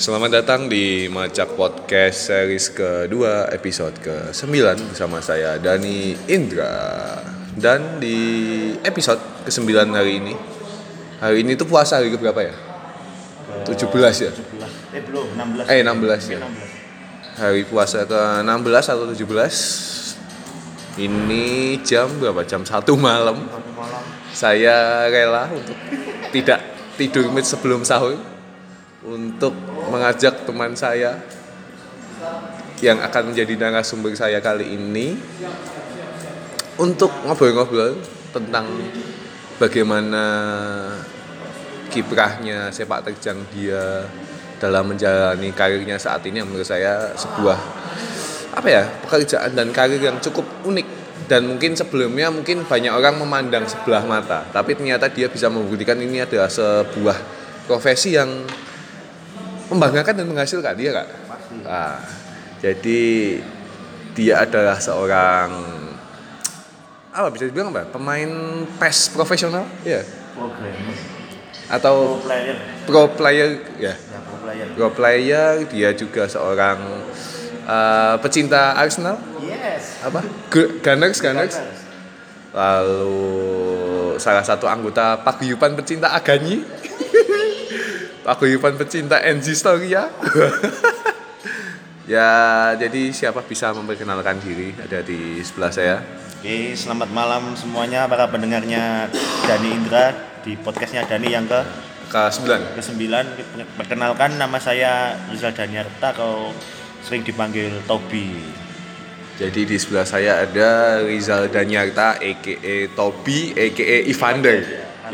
Selamat datang di Macak Podcast series kedua episode ke-9 bersama saya Dani Indra Dan di episode ke-9 hari ini Hari ini tuh puasa hari berapa ya? 17 ya? 17 eh belum 16 Eh 16 ya? 16 Hari puasa ke-16 atau 17 Ini jam berapa? Jam 1 malam satu malam Saya rela untuk tidak tidur sebelum sahur untuk mengajak teman saya yang akan menjadi narasumber saya kali ini untuk ngobrol-ngobrol tentang bagaimana kiprahnya sepak terjang dia dalam menjalani karirnya saat ini yang menurut saya sebuah apa ya pekerjaan dan karir yang cukup unik. Dan mungkin sebelumnya mungkin banyak orang memandang sebelah mata tapi ternyata dia bisa membuktikan ini adalah sebuah profesi yang membanggakan dan menghasilkan dia kak? Nah, jadi dia adalah seorang apa bisa dibilang apa pemain PES profesional ya programmer atau pro player. pro player ya ya pro player. Pro player dia juga seorang uh, pecinta Arsenal. Yes. Apa? Gu- Gunners. Gunners. Lalu salah satu anggota paguyuban pecinta Aganyi paguyuban pecinta NG Storia ya. Jadi siapa bisa memperkenalkan diri ada di sebelah saya? Oke selamat malam semuanya para pendengarnya Dani Indra di podcastnya Dani yang ke ke-9 ke 9 perkenalkan nama saya Rizal Daniarta atau sering dipanggil Tobi jadi di sebelah saya ada Rizal Danyarta aka Tobi aka Ivander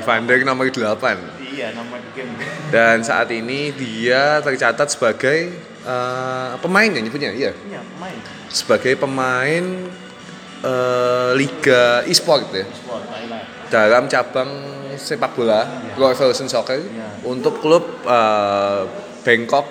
Ivander nomor 8 iya nama game. Dan saat ini dia tercatat sebagai eh, pemain ya nyebutnya iya? Iya main sebagai pemain eh, liga e-sport ya? Sport Thailand. Dalam cabang sepak bola Pro Evolution Soccer Iya. untuk klub eh, Bangkok.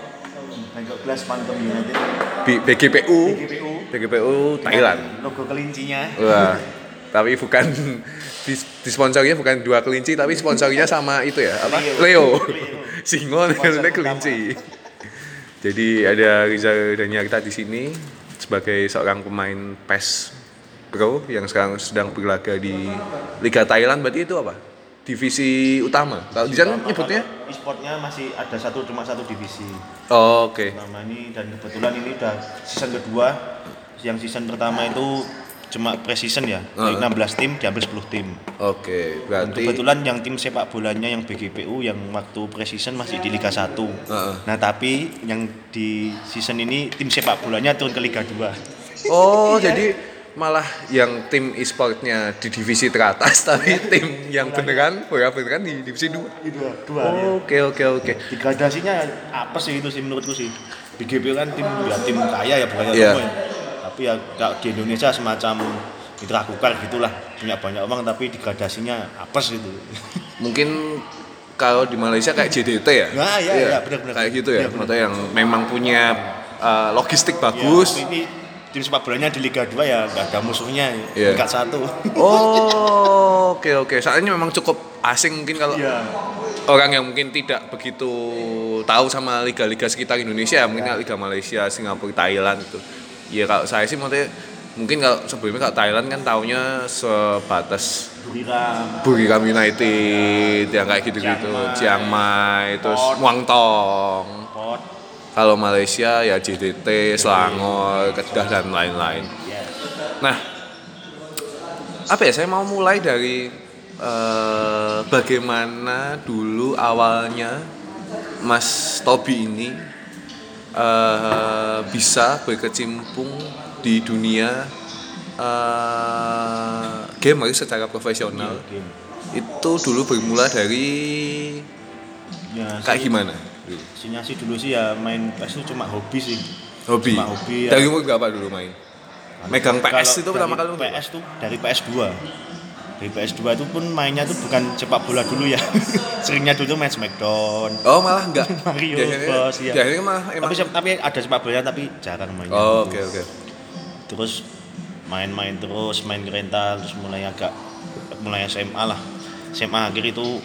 Bangkok Glass Phantom United. B- BGPU GPU BGPU Thailand. Logo kelincinya. Wah, tapi bukan dis- disponsorinya bukan dua kelinci tapi sponsornya sama itu ya apa? Leo. Leo. Singo dan kelinci. Jadi ada Rizal Daniarta di sini sebagai seorang pemain PES Pro yang sekarang sedang berlaga di Liga Thailand. Berarti itu apa? Divisi utama. Kalau di sana nyebutnya? e-sportnya masih ada satu cuma satu divisi. Oh, oke. Nama ini dan kebetulan ini udah season kedua. Yang season pertama itu cuma pre-season ya dari Heeh. 16 tim diambil 10 tim oke dan berarti kebetulan yang tim sepak bolanya yang BGPU yang waktu pre-season masih di Liga 1 Heeh. nah tapi yang di season ini tim sepak bolanya turun ke Liga 2 Oh, jadi malah yang tim e-sportnya di divisi teratas tapi tim yang beneran bola beneran di divisi 2. dua dua Oke, oke, oke. degradasinya apa sih itu sih menurutku sih BGPU kan tim ya tim kaya ya bukannya Iya. semua ya. Tapi ya kalau di Indonesia semacam mitra kukar gitulah punya banyak uang tapi degradasinya apes gitu Mungkin kalau di Malaysia kayak JDT ya? Nah, iya, iya, benar-benar. Kayak gitu ya, Iya, benar. maksudnya yang memang punya uh, logistik bagus. Ya, ini tim sepak bolanya di Liga 2 ya nggak ada musuhnya Iya. tingkat satu Oh, oke oke. Soalnya memang cukup asing mungkin kalau Iya. orang yang mungkin tidak begitu tahu sama liga-liga sekitar Indonesia, mungkin kayak liga Malaysia, Singapura, Thailand itu. Ya kalau saya sih maksudnya mungkin kalau sebelumnya kalau Thailand kan taunya sebatas Buriram United yang kayak gitu-gitu, Chiang Chiang Mai, terus Muang Thong. Pot Kalau Malaysia ya JDT, Selangor, Kedah dan lain-lain. Nah, apa ya? Saya mau mulai dari eh, bagaimana dulu awalnya Mas Tobi ini eh, bisa berkecimpung di dunia eh, gamer secara profesional. game Itu dulu bermula dari ya kayak sih- gimana? Sinya sih dulu sih ya main PS itu cuma hobi sih Hobi. Cuma hobi ya. Dari umur berapa dulu main? Megang PS itu Kalau pertama dari kali PS tuh dari PS2 dari PS2 itu pun mainnya tuh bukan sepak bola dulu ya seringnya dulu main Smackdown Oh malah enggak. Mario Bros, biasanya malah emang. tapi tapi ada sepak bola tapi jarang mainnya Oh, oke oke. terus main-main terus main rental terus mulai agak mulai SMA lah SMA akhir itu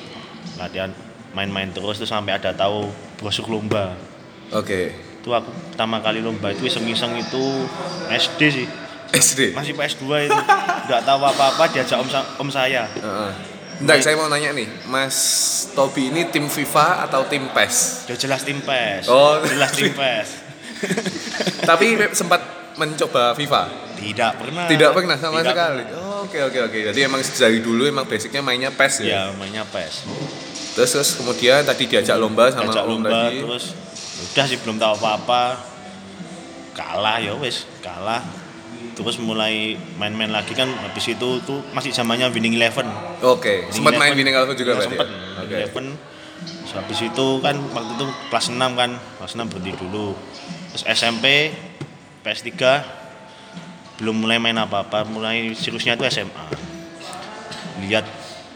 latihan main-main terus terus sampai ada tahu brosur lomba Oke. Itu aku pertama kali lomba itu iseng-iseng itu SD sih. SD. Masih PS2 itu. Nggak tahu apa-apa diajak om, om saya. Heeh. Bentar, saya mau nanya nih, Mas Tobi ini tim FIFA atau tim PES? Udah jelas tim PES. Oh. jelas tim PES. Tapi sempat mencoba FIFA? Tidak pernah. Tidak pernah sama Tidak sekali. Oh, Oke oke oke. Jadi emang dari dulu emang basicnya mainnya PES ya. Ya, mainnya PES. Terus terus kemudian tadi diajak lomba sama Diajak Om lomba tadi. terus udah sih belum tahu apa-apa. Kalah ya wes, kalah. Terus mulai main-main lagi kan habis itu tuh masih zamannya Winning Eleven. Oke. Sempat main. Winning Eleven juga Ya, berarti. sempet. ya? Winning Oke. Eleven. Terus habis itu kan waktu itu kelas 6 kan, kelas 6 berhenti dulu. Terus SMP, PS3 belum mulai main apa-apa, mulai seriusnya itu SMA. Lihat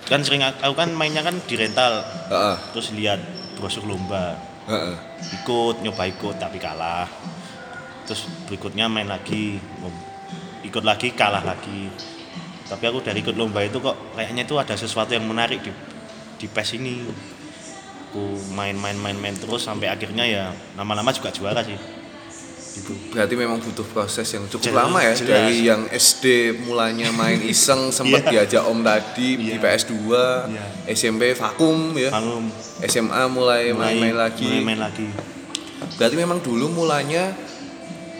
kan sering aku kan mainnya kan di rental, Heeh. terus lihat brosur lomba, Heeh. ikut nyoba ikut tapi kalah. Terus berikutnya main lagi, ikut lagi kalah lagi. Tapi aku dari ikut lomba itu kok kayaknya itu ada sesuatu yang menarik di di PES ini. Aku main-main main-main terus sampai akhirnya ya lama-lama juga juara sih. Gitu. Berarti memang butuh proses yang cukup Jelas, lama ya jelas. dari yang SD mulanya main iseng sempat Iya. diajak Om tadi di Iya. PS2, Iya. SMP vakum ya. Malum SMA mulai main-main lagi. mulai main lagi. Berarti memang dulu mulanya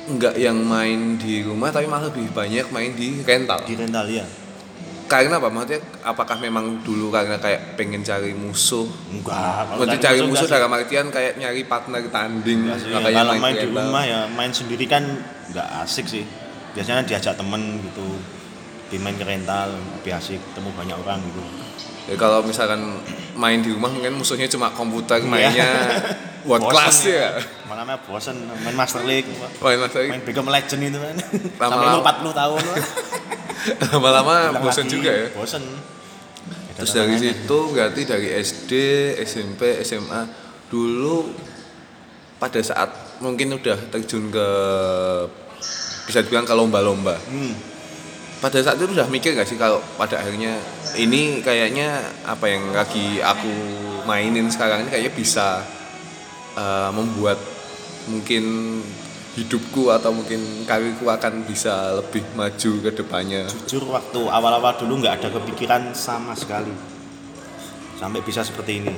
enggak yang main di rumah tapi malah lebih banyak main di rental. Di rental ya. Karena apa? Maksudnya apakah memang dulu karena kayak pengen cari musuh? Enggak, kalau Maksudnya cari musuh dalam artian kayak nyari partner tanding Enggak sih, ya. kalau main, di di rental. rumah ya main sendiri kan nggak asik sih biasanya diajak temen gitu dimain ke rental lebih asik ketemu banyak orang gitu Ya, kalau misalkan main di rumah mungkin musuhnya cuma komputer Iya. mainnya world Bosen class ya. makanya bosen main Master League. Main Mas main Beckham Legend itu kan. Sampai Lama-lama- umur 40 tahun lama-lama lagi, juga ya. bosen. Terus dari situ berarti dari SD, SMP, SMA dulu pada saat mungkin udah terjun ke bisa dibilang ke lomba-lomba. hmm. Pada saat itu udah mikir gak sih kalau pada akhirnya ini kayaknya apa yang lagi aku mainin sekarang ini kayaknya bisa uh, membuat mungkin hidupku atau mungkin karirku akan bisa lebih maju ke depannya. jujur waktu awal-awal dulu nggak ada kepikiran sama sekali sampai bisa seperti ini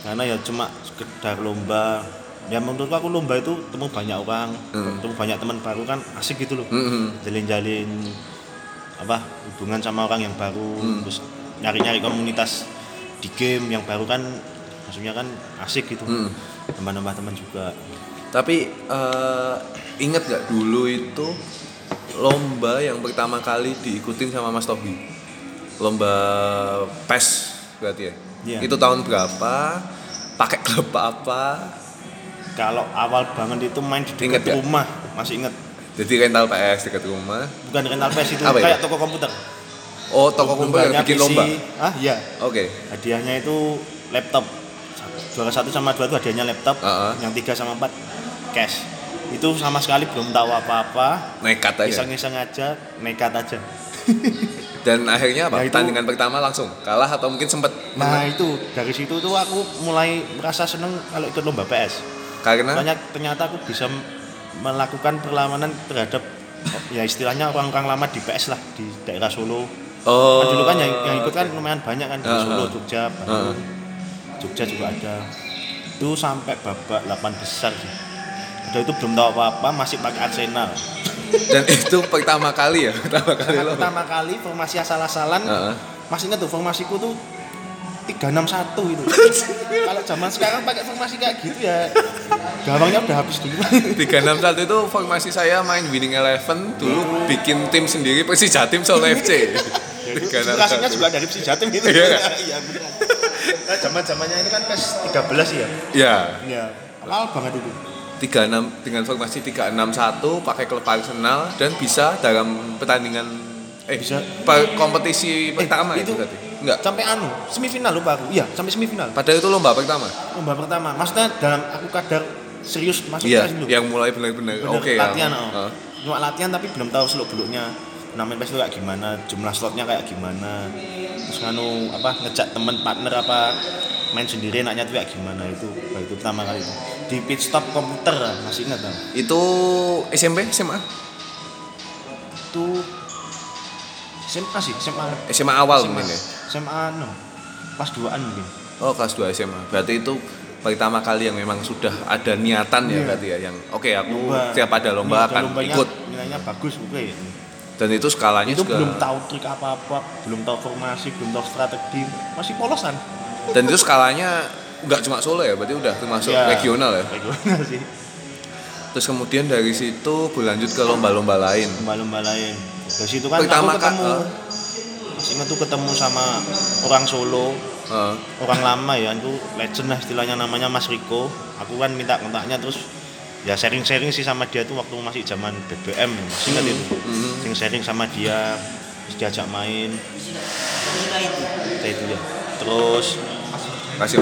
karena ya cuma sekedar lomba ya menurutku aku lomba itu temu banyak orang Hmm. temu banyak teman baru kan asik gitu loh Mm-mm. jalin-jalin apa hubungan sama orang yang baru Hmm. terus nyari-nyari komunitas di game yang baru kan maksudnya kan asik gitu Mm. tambah-tambah teman juga Tapi eh, ingat gak dulu itu lomba yang pertama kali diikutin sama Mas Tobi? Lomba PES berarti ya? Iya. Itu tahun berapa? Pakai klub apa? kalau awal banget itu main di dekat ya? rumah masih inget Jadi rental PS dekat rumah. bukan rental PS itu Apa ya? kayak toko komputer Oh, toko komputer Lombanya bikin PC. lomba. ah iya Oke. hadiahnya itu laptop juara satu sama dua itu hadiahnya laptop Ah, ah. yang tiga sama empat cash. Itu sama sekali belum tahu apa-apa. Nekat aja. iseng-iseng aja nekat aja. Dan akhirnya apa? Itu- Pertandingan pertama langsung kalah atau mungkin sempat nah itu. Dari situ tuh aku mulai merasa seneng kalau ikut lomba PS karena? Soalnya ternyata aku bisa melakukan perlawanan terhadap ya istilahnya orang-orang lama di PS lah di daerah Solo. Oh. Kan dulu kan yang, yang ikut kan lumayan banyak kan di Ah, Solo. Jogja, Bandung, Jogja juga ada. Itu sampai babak 8 besar sih. Udah itu belum tahu apa-apa, masih pakai Arsenal. dan itu pertama kali ya, pertama kali lo. pertama kali formasi asal-asalan, Heeh. masih ingat tuh formasiku tuh 361 itu. Kalau zaman sekarang pakai formasi kayak gitu ya, gawangnya udah habis dulu. 361 itu formasi saya main Winning Eleven dulu bikin tim sendiri Persija tim Solo FC. Inspirasinya juga dari Jatim gitu. Iya? Iya. Nah, zaman-zamannya ini kan PES 13 ya. Ya, Iya. Awal banget itu. 36 dengan formasi 361 pakai klub Arsenal dan bisa dalam pertandingan eh Bisa. per- kompetisi pertama Eh, itu, itu- berarti. Enggak. Sampai anu, semifinal lupa aku. Iya, sampai semifinal. Padahal itu lomba pertama. lomba pertama maksudnya dalam aku kadar serius masuk Iya, dulu yang mulai benar-benar oke ya. latihan oh. Heeh. cuma latihan tapi belum tahu seluk beluknya namanya PES itu kayak gimana jumlah slotnya kayak gimana terus nganu apa ngejak temen partner apa main sendiri enaknya tuh kayak gimana itu itu pertama kali itu di pit stop komputer masih ingat kan? Itu SMP, SMA? Itu SMA sih, SMA. SMA awal SMA. mungkin ya. SMA no. Pas 2-an mungkin. Oh, kelas 2 SMA. Berarti itu pertama kali yang memang sudah ada niatan ya Iya. berarti ya yang oke aku tiap ada lomba Ini akan lombanya ikut. Nilainya bagus oke. Dan itu skalanya Itu juga belum tahu trik apa-apa, belum tahu formasi, belum tahu strategi, masih polosan. dan itu skalanya nggak cuma Solo ya, berarti udah termasuk Iya. regional ya. Regional sih. Terus kemudian dari situ berlanjut ke lomba-lomba lain. Lomba-lomba lain. Dari situ kan Pertama aku ketemu. Kak, Masih ingat tuh ketemu sama orang Solo, Eh, orang lama ya itu legend lah istilahnya namanya Mas Riko aku kan minta kontaknya terus ya sharing-sharing sih sama dia tuh waktu masih zaman BBM masih ingat itu. Mhm. sharing sama dia terus diajak main. Kayak itu ya. Terus kasih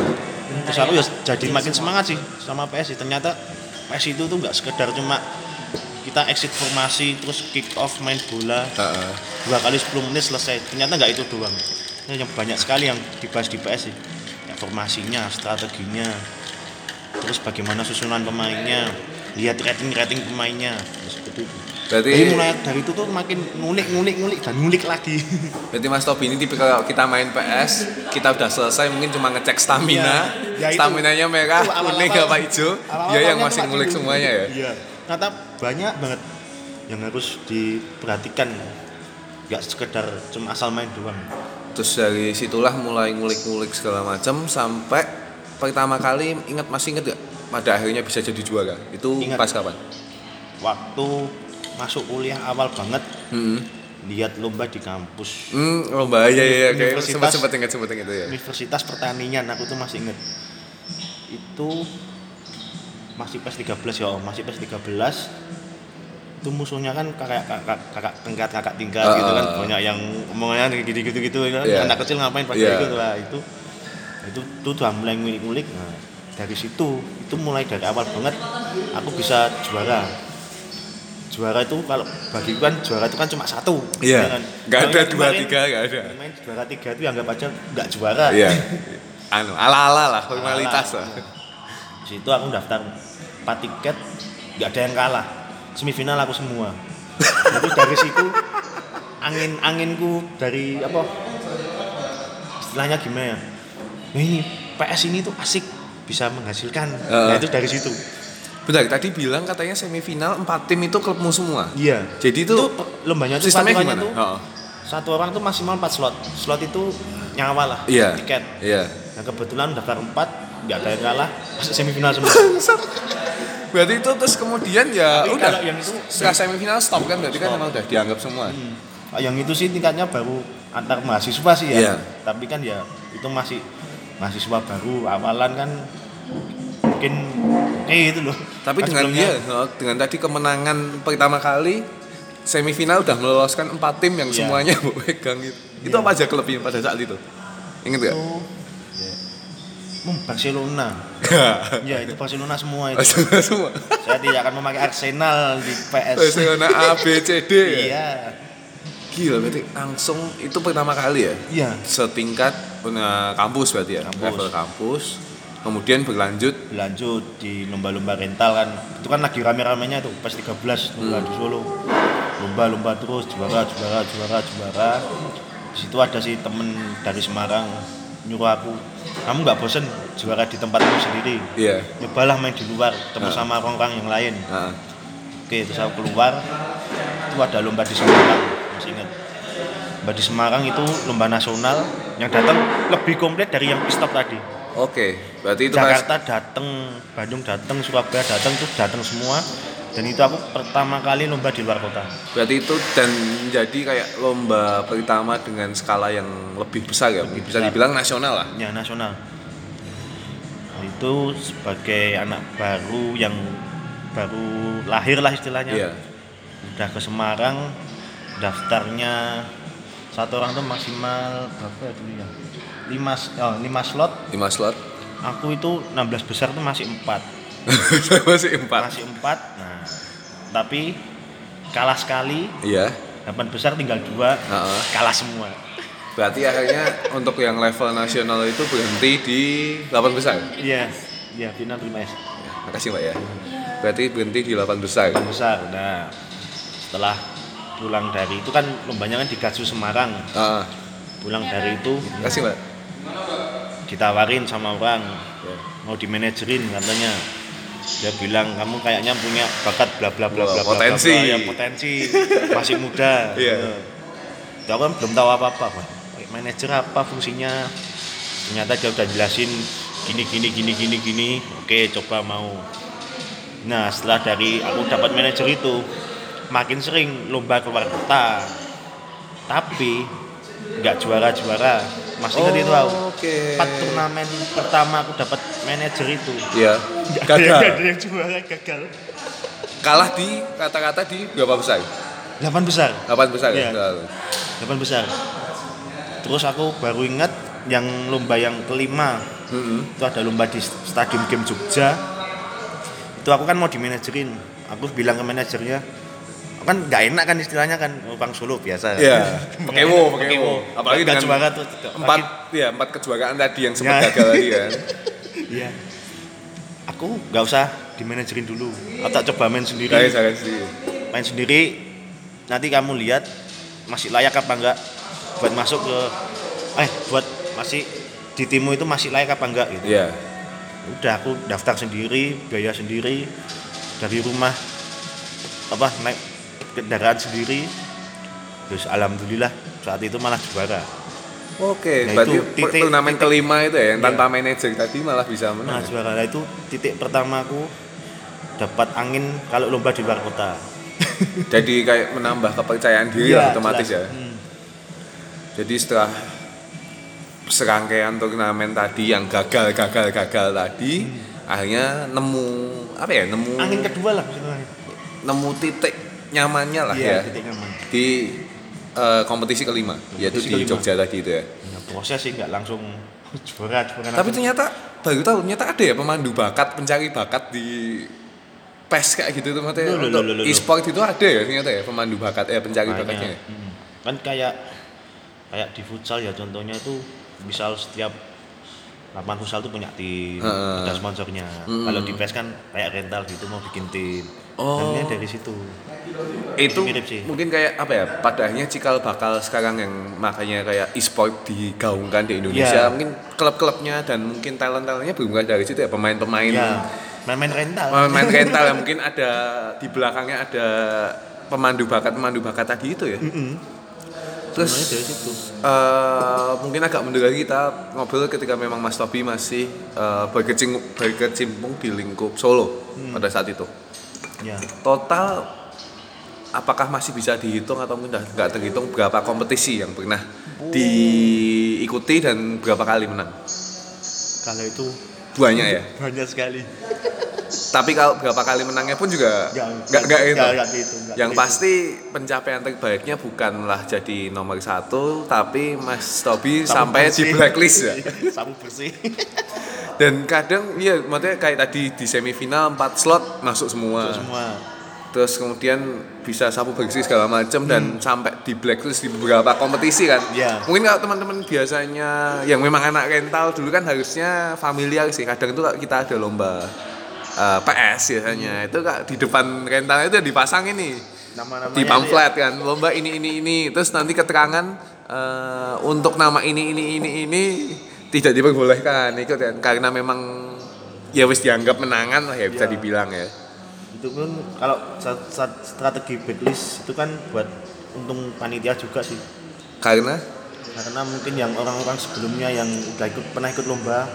terus aku ya jadi makin semangat sih sama PS sih. ternyata PS itu tuh nggak sekedar cuma kita exit formasi terus kick off main bola. Dua kali 10 menit selesai. Ternyata nggak itu doang. Ini yang banyak sekali yang dibahas di PS sih ya, formasinya strateginya terus bagaimana susunan pemainnya? Lihat rating rating pemainnya. Ya, seperti itu. Berarti jadi mulai dari itu tuh makin ngulik ngulik ngulik dan ngulik lagi. Berarti Mas Tobi ini tipe kalau kita main PS, kita udah selesai mungkin cuma ngecek stamina, Iya, ya itu. stamina-nya merah, Itu awal-awal- kuning apa hijau, dia yang masih ngulik dulu. semuanya ya. iya. Ternyata banyak banget yang harus diperhatikan. Nggak sekedar cuma asal main doang. Terus dari situlah mulai ngulik-ngulik segala macam sampai pertama kali ingat masih ingat gak pada akhirnya bisa jadi juara. Itu Ingat. pas kapan? waktu masuk kuliah awal banget Hmm. lihat lomba di kampus Hmm, bahaya ya, kayak Universitas- sempat sempat ingat sempat ingat itu ya. Universitas Pertanian aku tuh masih inget itu masih pas 13 ya masih pas 13 itu musuhnya kan kakak kakak kakak tingkat kakak tingkat Ah, gitu kan banyak yang omongannya gitu gitu gitu kan Iya. anak kecil ngapain pada Iya. itu lah itu itu tuh udah mulai ngulik-ngulik nah dari situ itu mulai dari awal banget aku bisa juara juara itu kalau bagiku kan juara itu kan cuma satu Iya. ya kan? Nggak ada dua kemarin- tiga nggak ada. main juara tiga itu anggap aja nggak juara Iya. Anu, ala-ala lah, formalitas lah. Di situ aku daftar 4 tiket, nggak ada yang kalah. Semifinal aku semua. Jadi dari situ angin anginku dari apa? Istilahnya gimana ya? Ini PS ini tuh asik bisa menghasilkan. Heeh. Nah itu dari situ. Bentar, tadi bilang katanya semifinal empat tim itu klubmu semua. Iya. Jadi itu, Itu lombanya tuh sistemnya gimana? tuh Oh, satu orang tuh maksimal 4 slot. Slot itu nyawa lah. Iya. Tiket. Iya. Nah kebetulan daftar 4 nggak ada yang kalah masuk semifinal semua. Berarti itu terus kemudian ya Tapi udah kalau yang itu- setelah semifinal stop kan berarti kan Stop. memang udah dianggap semua. Ah, yang itu sih tingkatnya baru antar mahasiswa sih ya. Iya. Tapi kan ya itu masih mahasiswa baru awalan kan mungkin eh itu loh. Tapi dengan dia oh, dengan tadi kemenangan pertama kali semifinal udah meloloskan empat tim yang Iya. semuanya pegang itu. Itu Iya. apa aja klubnya pada saat itu? Ingat gak? itu ya, hmm, Barcelona. ya itu Barcelona semua itu. semua. Saya tidak akan memakai Arsenal di PS. Barcelona A B C D. ya? Iya. Gila berarti langsung itu pertama kali ya? Iya. Setingkat kampus berarti ya? Kampus. Level kampus. Kemudian berlanjut Lanjut di lomba-lomba rental kan. Itu kan lagi rame-ramenya tuh pas 13 lomba Hmm. di Solo. Lomba-lomba terus juara juara juara juara. Di situ ada sih temen dari Semarang nyuruh aku, kamu nggak bosen juara di tempatmu sendiri. Iya. Nyobalah main di luar, ketemu Ah. sama orang-orang yang lain. Nah, Oke, terus aku keluar. Itu ada lomba di Semarang, masih ingat. Lomba di Semarang itu lomba nasional yang datang lebih komplit dari yang stop tadi. Oke, berarti itu Jakarta datang, Bandung datang, Surabaya datang tuh datang semua. Dan itu aku pertama kali lomba di luar kota. berarti itu dan menjadi kayak lomba pertama dengan skala yang lebih besar ya, Lebih bisa besar. dibilang nasional lah. Ya nasional. Itu sebagai anak baru yang baru lahir lah istilahnya. Iya. Udah ke Semarang, daftarnya satu orang tuh maksimal berapa ya dulu ya? 5 oh, 5 slot. 5 slot. Aku itu 16 besar tuh masih 4. Masih empat. Masih 4. Nah, tapi kalah sekali, Iya. 8 besar tinggal dua, Heeh. kalah semua. Berarti akhirnya untuk yang level nasional itu berhenti di 8 besar. Iya, iya final 5S. makasih mbak ya berarti berhenti di delapan besar Delapan besar nah setelah pulang dari itu kan lombanya kan di Gatsu Semarang. Ah pulang dari itu makasih mbak. ditawarin sama orang mau dimanajerin katanya. Dia bilang kamu kayaknya punya bakat bla bla bla bla bla, bla, potensi. bla, ya potensi. Masih muda. Iya. Nah, aku kan belum tahu apa apa manajer apa fungsinya? Ternyata dia udah jelasin gini gini gini gini gini. Oke coba mau. Nah setelah dari aku dapat manajer itu makin sering lomba keluar kota. Tapi nggak juara juara masih ingat itu aku oke. Empat turnamen pertama aku dapat manajer itu. Iya. Nggak ada gagal. yang juara gagal. Kalah di kata-kata di berapa besar? Delapan besar. Delapan besar ya? Iya. Gagal. delapan besar. Terus aku baru ingat yang lomba yang kelima. Mm-mm. itu ada lomba di Stadium Game Jogja. Itu aku kan mau dimanajerin aku bilang ke manajernya kan nggak enak kan istilahnya kan oh, Bang Solo biasa Iya, pekewo, Pekewo. pekewo. Apalagi Nggak dengan juara tuh empat, ya empat kejuaraan tadi yang sempat Ya. gagal tadi kan. iya aku nggak usah dimanajerin dulu aku tak coba main sendiri Guys, saya sendiri. main sendiri nanti kamu lihat masih layak apa enggak buat masuk ke eh buat masih di timmu itu masih layak apa enggak gitu Iya. udah aku daftar sendiri biaya sendiri dari rumah apa naik kendaraan sendiri terus alhamdulillah saat itu malah juara Oke, Nah, berarti itu titik- turnamen titik- kelima itu ya yang Iya. tanpa manajer tadi malah bisa nah menang. juara Nah, itu titik pertama aku dapat angin kalau lomba di luar kota Jadi kayak menambah kepercayaan diri Iya, lah otomatis jelas. ya. Hmm. Jadi setelah serangkaian turnamen tadi yang gagal gagal gagal tadi akhirnya nemu apa ya nemu Hmm. angin kedua lah nemu titik nyamannya lah iya ya titik nyaman di eh, kompetisi kelima yaitu Kompetisi di kelima. Jogja tadi itu ya. Nah, proses sih nggak langsung juara juara Tapi langsung. ternyata baru tahu ternyata ada ya pemandu bakat pencari bakat di PES kayak gitu tuh loh, untuk e-sport itu ada ya ternyata ya pemandu bakat eh pencari Banyak. bakatnya. ya? Mm. kan kayak kayak di futsal ya contohnya itu misal setiap lapangan futsal tuh punya tim Heeh. ada sponsornya Mm. kalau di PES kan kayak rental gitu mau bikin tim Oh. Dan dari situ Itu Mirip sih. mungkin kayak apa ya pada akhirnya cikal bakal sekarang yang makanya kayak e-sport digaungkan di Indonesia Iya. mungkin klub-klubnya dan mungkin talent-talentnya bermula dari situ ya pemain-pemain ya main-main rental pemain rental ya mungkin ada di belakangnya ada pemandu bakat pemandu bakat tadi itu ya. Terus Semuanya dari situ eh, mungkin agak mundur lagi kita ngobrol ketika memang Mas Tobi masih eh, berkecimpung, berkecimpung di lingkup Solo pada saat itu. ya Total apakah masih bisa dihitung atau mungkin nggak terhitung berapa kompetisi yang pernah diikuti dan berapa kali menang? kalau itu Banyak ya. banyak sekali Tapi kalau berapa kali menangnya pun juga Nggak- nggak itu. dihitung, Yang dihitung. pasti pencapaian terbaiknya bukanlah jadi nomor satu, tapi Mas Tobi sampai di bersih. blacklist ya. sapu bersih Dan kadang iya, maksudnya kayak tadi di semifinal 4 slot masuk semua. Itu semua Terus kemudian bisa sapu bersih segala macam dan sampai di blacklist di beberapa kompetisi kan. Hmm. Iya. Mungkin kalau teman-teman biasanya yang memang anak rental dulu kan harusnya familiar sih. Kadang itu kita ada lomba eh, PS biasanya itu kak di depan rental itu dipasang ini nama-namanya di pamflet kan lomba ini ini ini terus nanti keterangan eh, untuk nama ini ini ini ini tidak diperbolehkan ikut kan karena memang ya wis dianggap menangan lah ya bisa Iya. dibilang ya itu pun kalau strategi backlist itu kan buat untung panitia juga sih. Karena? Karena mungkin yang orang-orang sebelumnya yang udah ikut pernah ikut lomba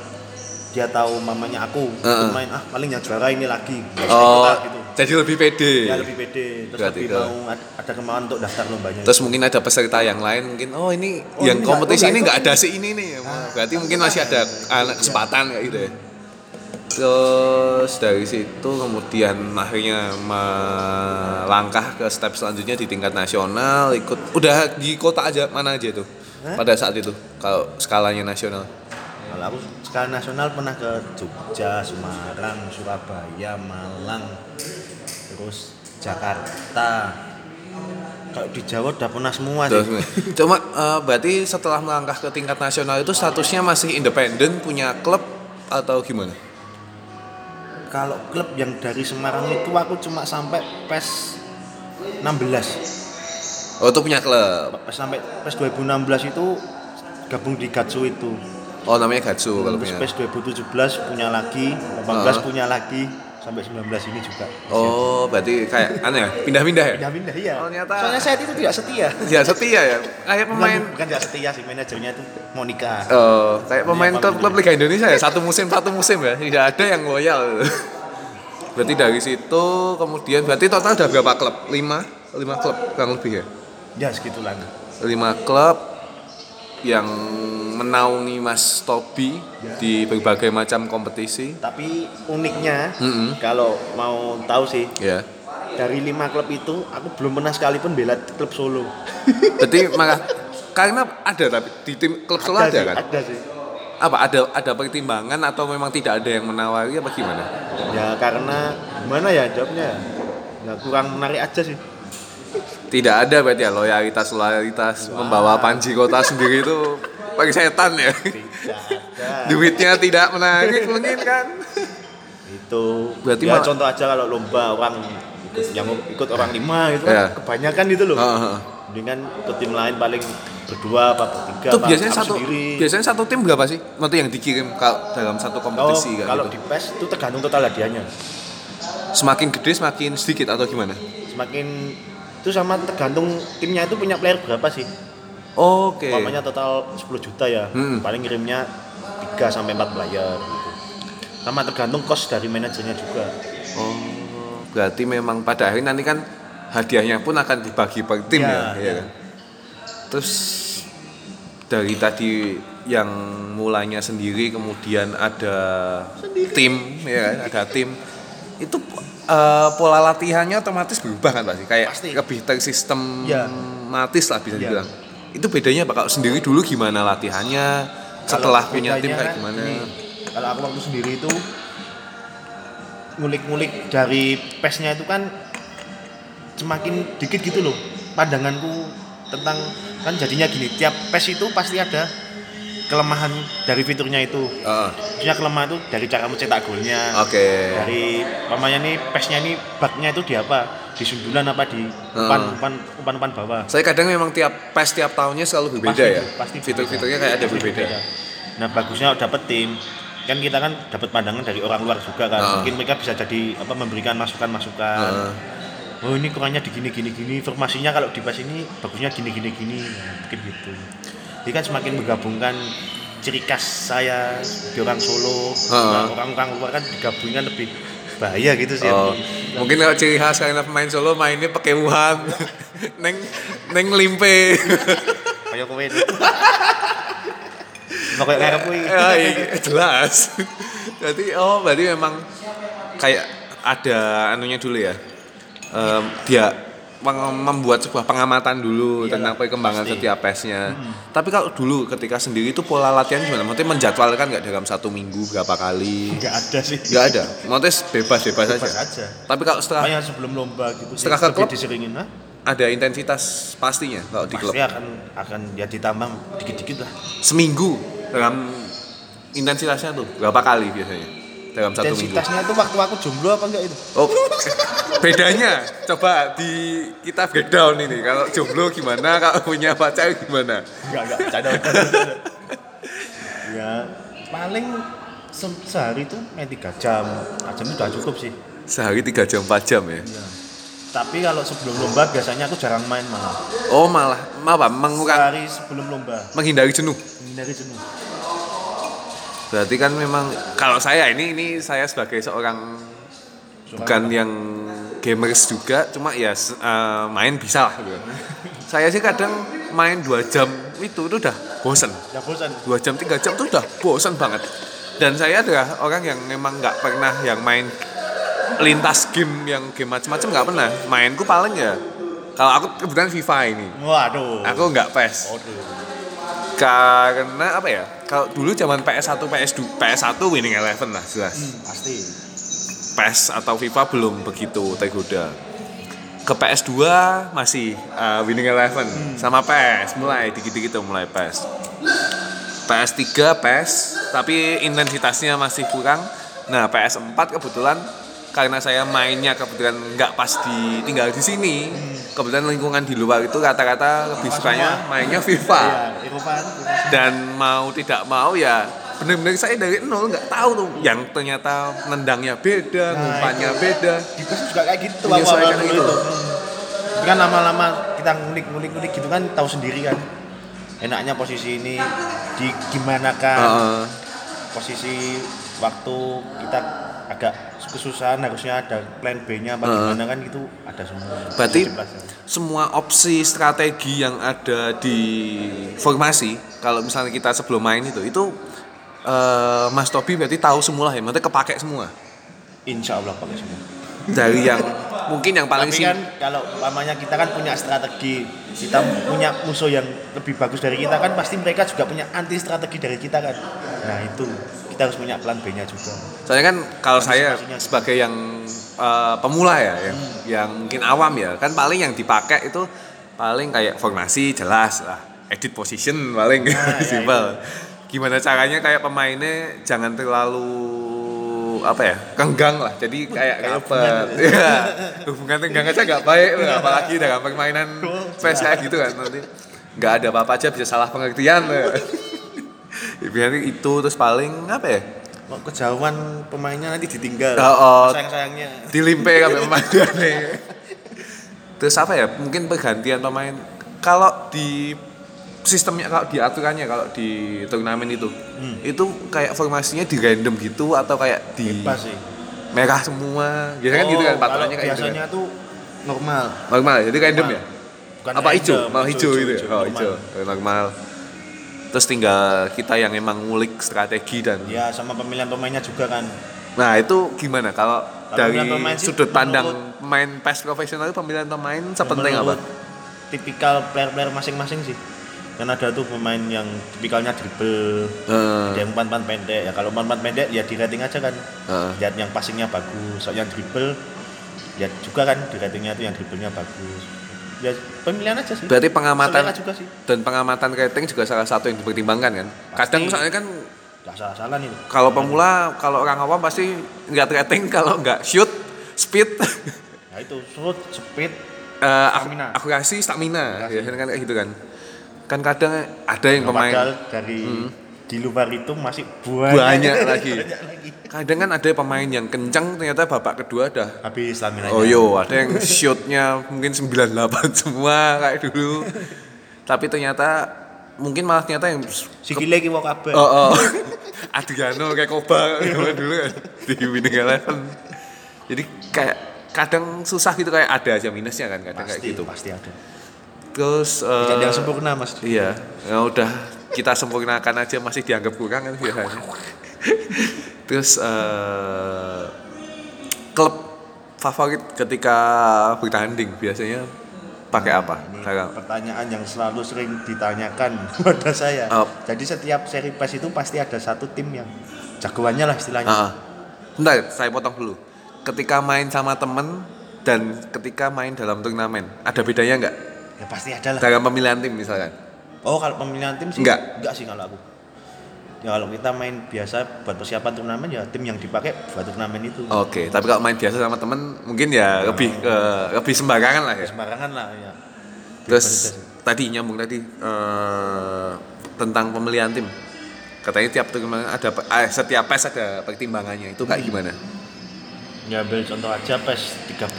dia tahu mamanya aku Heeh. ikut main ah paling yang juara ini lagi. Ikut oh ah, gitu. jadi lebih pede. Ya lebih pede. Terus Berarti lebih mau ad- ada kemauan untuk daftar lombanya. Terus mungkin ada peserta yang lain mungkin oh ini Oh, yang ini kompetisi oh, ini nggak ada si ini nih berarti mungkin masih ada anak kesempatan kayak gitu ya terus dari situ kemudian akhirnya melangkah ke step selanjutnya di tingkat nasional ikut udah di kota aja mana aja tuh Hah? pada saat itu kalau skalanya nasional. Kalau aku skala nasional pernah ke Jogja Semarang Surabaya Malang terus Jakarta. Kalau di Jawa udah pernah semua sih. Cuma eh, berarti setelah melangkah ke tingkat nasional itu statusnya masih independen punya klub atau gimana kalau klub yang dari Semarang itu aku cuma sampai PES 16 Oh itu punya klub. Sampai PES 2016 itu gabung di Gatsu itu Oh namanya Gatsu kalau punya. PES 2017 punya lagi 18 Ah. punya lagi sampai 19 ini juga Oh berarti kayak aneh ya? Pindah-pindah ya? pindah-pindah ya Oh, ternyata- soalnya saya itu tidak setia Ya setia ya. Kayak pemain bukan, bukan tidak setia sih manajernya itu Monica Oh, kayak pemain paling klub-klub Liga Indonesia ya satu musim satu musim ya tidak ada yang loyal. Berarti dari situ kemudian berarti total ada berapa klub? Lima, lima klub kurang lebih ya. ya segitulah Lima klub yang menaungi Mas Tobi di berbagai macam kompetisi. tapi uniknya Mm-mm. kalau mau tahu sih Ya. dari lima klub itu aku belum pernah sekalipun bela klub Solo Berarti malah karena ada tapi di tim klub Solo ada, sih, kan? ada sih Apa ada ada pertimbangan atau memang tidak ada yang menawari apa gimana? ya karena gimana ya jawabnya ya kurang menarik aja sih Tidak ada berarti ya loyalitas loyalitas membawa Panji Kota sendiri itu pakai setan ya. Duitnya tidak menarik mungkin kan. itu Berarti ya contoh aja kalau lomba orang yang ikut orang lima itu Ya. kan kebanyakan itu loh Heeh. dengan ke tim lain paling berdua apa bertiga Itu apa biasanya satu sendiri. biasanya satu tim berapa sih? Nanti yang dikirim kalau dalam satu oh, kompetisi kan kalau gitu. di PES itu tergantung total hadiahnya Semakin gede semakin sedikit atau gimana? semakin itu sama tergantung timnya itu punya player berapa sih? Oke. Umpamanya total 10 juta ya. Hmm. paling ngirimnya 3 sampai 4 player gitu. Sama tergantung cost dari manajernya juga. Oh, berarti memang pada akhirnya nanti kan hadiahnya pun akan dibagi per tim Ya, ya, ya kan? Terus dari tadi yang mulanya sendiri kemudian ada tim ya kan, ada tim itu eh, pola latihannya otomatis berubah kan pasti kayak Pasti. lebih tersistematis Ya. lah bisa Ya. dibilang. Itu bedanya Pak kalau sendiri dulu gimana latihannya setelah Kalau punya tim kayak gimana? gini, kalau aku waktu sendiri itu ngulik-ngulik dari pesnya itu kan semakin dikit gitu loh pandanganku tentang kan jadinya gini tiap pes itu pasti ada kelemahan dari fiturnya itu Heeh. maksudnya kelemahan itu dari cara mencetak golnya Oke. dari pamannya nih pesnya ini bugnya itu di apa di sundulan apa di umpan umpan umpan umpan bawah Saya kadang memang tiap PES tiap tahunnya selalu berbeda Pasti- ya. pasti Fitur-fiturnya berbeda. kayak ada Pasti berbeda. Nah bagusnya dapat tim kan kita kan dapat pandangan dari orang luar juga kan. Heeh. Mungkin mereka bisa jadi apa memberikan masukan-masukan. Oh ini kurangnya di gini gini gini. Informasinya kalau di pas ini bagusnya gini gini gini. Mungkin gitu. Jadi kan semakin menggabungkan ciri khas saya di orang Solo, nah, orang-orang luar kan digabungkan lebih bahaya gitu sih. Oh, mungkin kalau ciri khas kalian pemain Solo mainnya pakai wuhan, neng neng limpe. Kayak kowe. Pokoknya kayak kowe. ya, iya, jelas. Berarti oh berarti memang kayak ada anunya dulu ya. Em, dia membuat sebuah pengamatan dulu Iyalah, tentang perkembangan pasti. setiap pesnya. Tapi kalau dulu ketika sendiri itu pola latihan gimana? Maksudnya menjadwalkan nggak dalam satu minggu berapa kali? Enggak ada sih. Nggak ada. Maksudnya bebas-bebas Bebas saja. aja. Tapi kalau setelah Makanya sebelum lomba gitu sih, Setelah ke lebih klub? diseringin lah. ada intensitas pastinya kalau di klub Pasti akan akan ya ditambah dikit-dikit lah. seminggu dalam intensitasnya tuh berapa kali biasanya dalam satu minggu Intensitasnya itu waktu aku jomblo apa enggak itu? oh bedanya coba di kita breakdown ini kalau jomblo gimana kalau punya pacar gimana Enggak, enggak, bercanda. ya, paling se- sehari itu main 3 jam. 4 jam itu udah cukup sih. sehari 3 jam 4 jam ya Tapi kalau sebelum lomba biasanya aku jarang main malah. oh malah apa mengurangi Sehari sebelum lomba menghindari jenuh menghindari jenuh. Berarti kan memang kalau saya ini ini saya sebagai seorang bukan yang gamers juga cuma ya eh, main bisa lah gitu. saya sih kadang main dua jam itu itu udah bosen Ya dua jam tiga jam tuh udah bosen banget dan saya adalah orang yang memang nggak pernah yang main lintas game yang game macam-macam nggak pernah mainku paling ya kalau aku kebetulan FIFA ini Waduh. aku nggak PES Waduh. Karena apa ya? Kalau dulu zaman PS1 PS2 PS1 winning eleven lah jelas. Hmm, pasti. PES atau FIFA belum begitu tergoda. Ke PS2 masih uh, winning eleven. Sama PES mulai dikit-dikit tuh mulai PES PS3 PES tapi intensitasnya masih kurang. Nah PS4 kebetulan karena saya mainnya kebetulan nggak pas di tinggal di sini, kebetulan lingkungan di luar itu rata-rata lebih sukanya mainnya FIFA. Iya, kan. Dan mau tidak mau ya benar-benar saya dari nol nggak tahu tuh yang ternyata nendangnya beda, Nah, beda. di PES juga kayak gitu Menyesuaikan dulu gitu. itu. Tapi kan lama-lama kita ngulik-ngulik-ngulik gitu kan tahu sendiri kan enaknya posisi ini di gimana kan Heeh. posisi waktu kita agak kesusahan harusnya ada plan B-nya apa gimana kan itu ada semua. Berarti Dipelajari. semua opsi strategi yang ada di formasi kalau misalnya kita sebelum main itu itu eh, Mas Tobi berarti tahu semua lah ya, berarti kepake semua Insya Allah pakai semua. dari yang mungkin yang paling Tapi sih kan kalau umpamanya kita kan punya strategi, kita punya musuh yang lebih bagus dari kita kan pasti mereka juga punya anti strategi dari kita kan. Nah itu kita harus punya plan B-nya juga. soalnya kan kalau saya Antisipasinya. sebagai yang eh, pemula ya yang, Hmm. yang mungkin awam ya kan paling yang dipakai itu paling kayak formasi jelas lah edit position paling. Nah, ya simpel. gimana caranya kayak pemainnya jangan terlalu apa ya kenggang lah. Jadi kayak ngepet ya. Hubungan tenggang aja nggak baik loh, apalagi dalam permainan PES kayak gitu kan nanti nggak ada apa-apa aja bisa salah pengertian Biasanya itu terus paling apa ya Kok kejauhan pemainnya nanti ditinggal. Oh, oh. Sayang-sayangnya. dilimpe kan pemainnya terus apa ya mungkin pergantian pemain kalau di sistemnya kalau di aturannya kalau di turnamen itu itu kayak formasinya di random gitu atau kayak di Bebas sih. merah semua biasanya kan gitu kan Oh, patronnya kayak gitu biasanya kan. tuh normal. normal ya? jadi random Normal. ya Bukan apa hijau malah hijau, gitu ya? oh hijau Oh, normal terus tinggal kita yang emang ngulik strategi dan Ya sama pemilihan pemainnya juga kan. Nah itu gimana kalau dari pemain sudut pandang pemain PES profesional itu pemilihan pemain sepenting apa? Tipikal player-player masing-masing sih. Kan ada tuh pemain yang tipikalnya dribble, ada yang umpan-umpan pendek. Ya kalau umpan-umpan pendek ya di rating aja kan. eh. Lihat yang passingnya bagus, soalnya dribble ya juga kan di ratingnya tuh yang dribblenya bagus. Ya pemilihan aja sih. Berarti pengamatan Selera juga sih. dan pengamatan rating juga salah satu yang dipertimbangkan kan? Kadang Pasti. soalnya kan Gak salah-salah nih. kalau pemula kalau orang awam pasti nggak rating kalau nggak shoot, speed, Nah itu shoot, speed, eh, ak- Stamina. akurasi, stamina, biasanya kan kayak gitu kan? Kan kadang ada yang pemain dari di luar itu masih banyak, banyak lagi. banyak lagi. Kadang kan ada pemain yang kencang ternyata babak kedua dah Habis stamina. Oh yo, ada yang shootnya mungkin 98 semua kayak dulu. Tapi ternyata mungkin malah ternyata yang Sikile ki wong kabeh. oh, oh. Adriano kayak Koba dulu kan di Winning Eleven. Jadi kayak kadang susah gitu kayak ada aja minusnya kan kadang kayak pasti gitu. pasti ada. Terus eh, Tidak ada yang sempurna Mas. Iya, ya udah kita sempurnakan aja masih dianggap kurang kan biasanya. Terus eh, klub favorit ketika bertanding biasanya pakai apa? Ini pertanyaan yang selalu sering ditanyakan pada saya. Oh. Jadi setiap seri PES itu pasti ada satu tim yang jagoannya lah istilahnya. Ah, ah. Bentar, saya potong dulu. Ketika main sama temen dan ketika main dalam turnamen, ada bedanya nggak? Ya pasti ada lah. Dalam pemilihan tim misalkan? Oh kalau pemilihan tim sih Enggak. enggak sih kalau aku. Ya kalau kita main biasa buat persiapan turnamen ya tim yang dipakai buat turnamen itu. Oke, tapi kalau main biasa sama temen mungkin ya lebih eh, lebih sembarangan lah ya. Sembarangan lah ya. Terus tadi nyambung tadi eh, tentang pemilihan tim. Katanya tiap turnamen ada eh, setiap PES ada pertimbangannya. Itu kayak gimana? Ya ambil contoh aja PES 13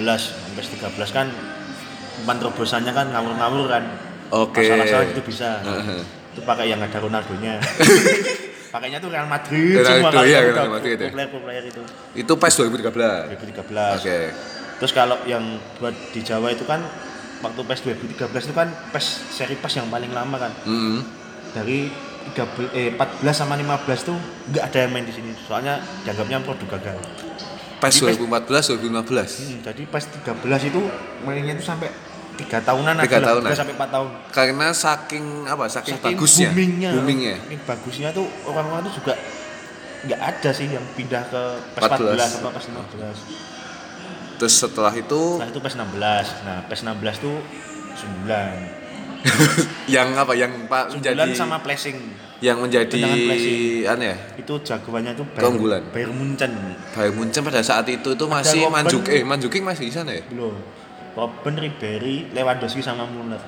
PES 13 kan umpan terobosannya kan ngawur-ngawur kan Oke. masalah-masalah gitu bisa Heeh. itu pakai yang ada Ronaldonya pakainya tuh Real Madrid Ronaldo, semua kan iya, Real Madrid ya. player-player itu Itu PES 2013. 2013 Oke. terus kalau yang buat di Jawa itu kan waktu PES 2013 itu kan PES seri PES yang paling lama kan Mm-mm. dari 13, eh, 14 sama 15 tuh nggak ada yang main di sini soalnya dianggapnya produk gagal PES Di PES 2014 2015. Hmm, jadi pas 13 itu mainnya itu sampai tiga tahunan Tiga ada tahunan. sampai 4 tahun. Karena saking apa? Saking, Saking bagusnya. boomingnya, Boomingnya. saking bagusnya tuh orang-orang tuh juga nggak ada sih yang pindah ke PES 14. 14 atau PES 15. Terus setelah itu Setelah itu PES 16. Nah, PES 16 tuh 9. yang apa? Yang Pak 9 menjadi sama flashing. yang menjadi aneh ya Itu jagoannya itu Bayern- Keunggulan. Bayern Munchen. Bayern Munchen pada saat itu itu masih. Manjuk eh Manjuking masih di sana ya Belum. Robben, Ribery, Lewandowski sama Muller.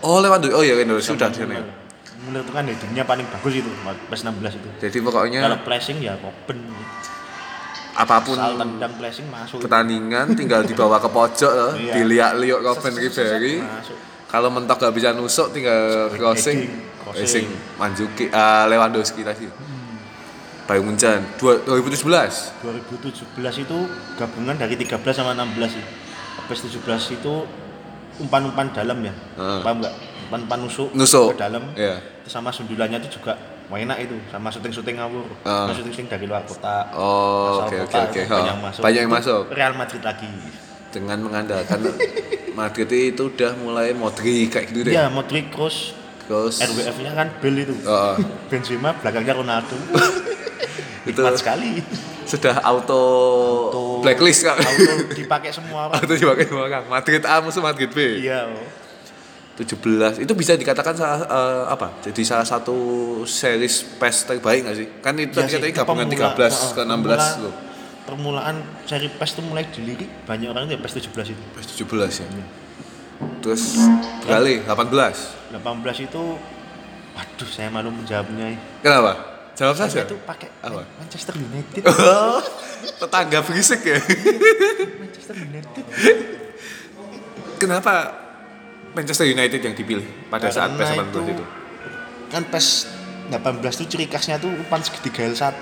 oh lewat oh ya Lewandowski sudah di sana ya. Muller. Muller itu kan di dunia paling bagus itu, PES 16 itu. jadi pokoknya Kalau pressing ya Robben. apa pun Soal tendang pressing masuk. pertandingan tinggal dibawa ke pojok loh Iya. dilihat-lihat Robben Ribery kalau mentok gak bisa nusuk tinggal crossing crossing. Manjuki ah, Lewandowski tadi Bayern Munchen dua- 2017 2017 itu gabungan dari 13 sama 16 sih. PES 17 itu umpan-umpan dalam ya. Heeh. Paham enggak? Umpan-umpan nusuk, Nusuk. ke dalam. Iya. Terus sama sundulannya itu juga enak itu, sama syuting-syuting ngawur. Heeh. Sama syuting-syuting dari luar kota. oh oke oke oke banyak yang masuk. banyak yang masuk Real Madrid lagi. dengan mengandalkan Madrid itu udah mulai Modric kayak gitu deh Iya, Modric Kroos, terus RWF-nya kan Bale itu. Oh, Benzema belakangnya Ronaldo. itu sekali. sudah auto, Auto- blacklist kan Auto dipakai semua orang. auto dipakai semua orang Madrid A musuh Madrid B Iya. oh. 17 itu bisa dikatakan salah eh, apa jadi salah satu series PES terbaik nggak sih kan itu Iya tadi gabungan 13 heeh, ke 16 pemula- loh Permulaan seri PES itu mulai dilirik banyak orang itu ya PES 17 itu. PES 17 ya terus beralih 18 18 itu waduh saya malu menjawabnya. kenapa jawab saja itu pakai Apa? Manchester United. tetangga berisik ya Manchester United. kenapa Manchester United yang dipilih pada saat PES Karena 18 itu, Kan PES 18 itu ciri khasnya tuh umpan segitiga L1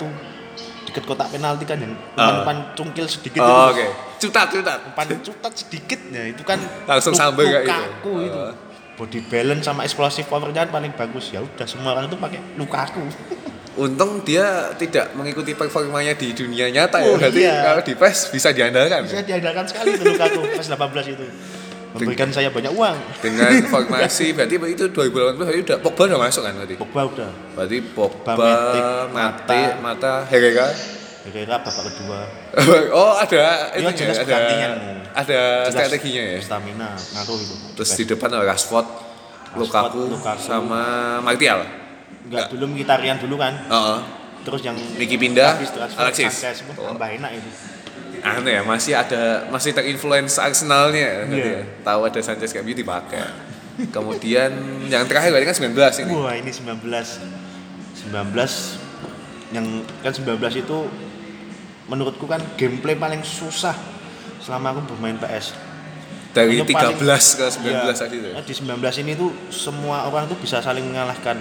deket kotak penalti kan yang umpan-umpan cungkil sedikit Ah. oh, itu. oke cutat cutat Umpan cutat sedikit ya itu kan Langsung sampai kayak itu. Lukaku itu. Oh. Body balance sama explosive powernya paling bagus ya udah semua orang itu pakai Lukaku. untung dia tidak mengikuti performanya di dunia nyata ya Oh, berarti iya. kalau di PES bisa diandalkan Bisa ya? diandalkan sekali itu Lukaku PES 18 itu. Memberikan saya banyak uang. dengan formasi berarti itu 2018 berarti udah Pogba udah masuk kan berarti Pogba udah. berarti Pogba, Matic, Mate, Mata, Herrera Herrera babak kedua. oh ada Iya, itu jelas ada ada Jelas strateginya ya Stamina ngaruh itu. terus di depan ada Rashford, Lukaku, Lukaku. sama Martial Enggak dulu Mkhitaryan dulu kan. Heeh. Terus yang Niki pindah, Alexis. Sanchez, Oh. tambah enak itu. aneh ya masih ada masih terinfluence Arsenalnya ya, berarti Iya. ya. tahu ada Sanchez kayak gitu dipakai kemudian yang terakhir berarti kan 19 ini Wah, ini 19. 19 yang kan 19 itu menurutku kan gameplay paling susah selama aku bermain PS. dari Itu 13 paling- ke 19 Iya, tadi tuh ya? Di 19 ini tuh semua orang tuh bisa saling mengalahkan.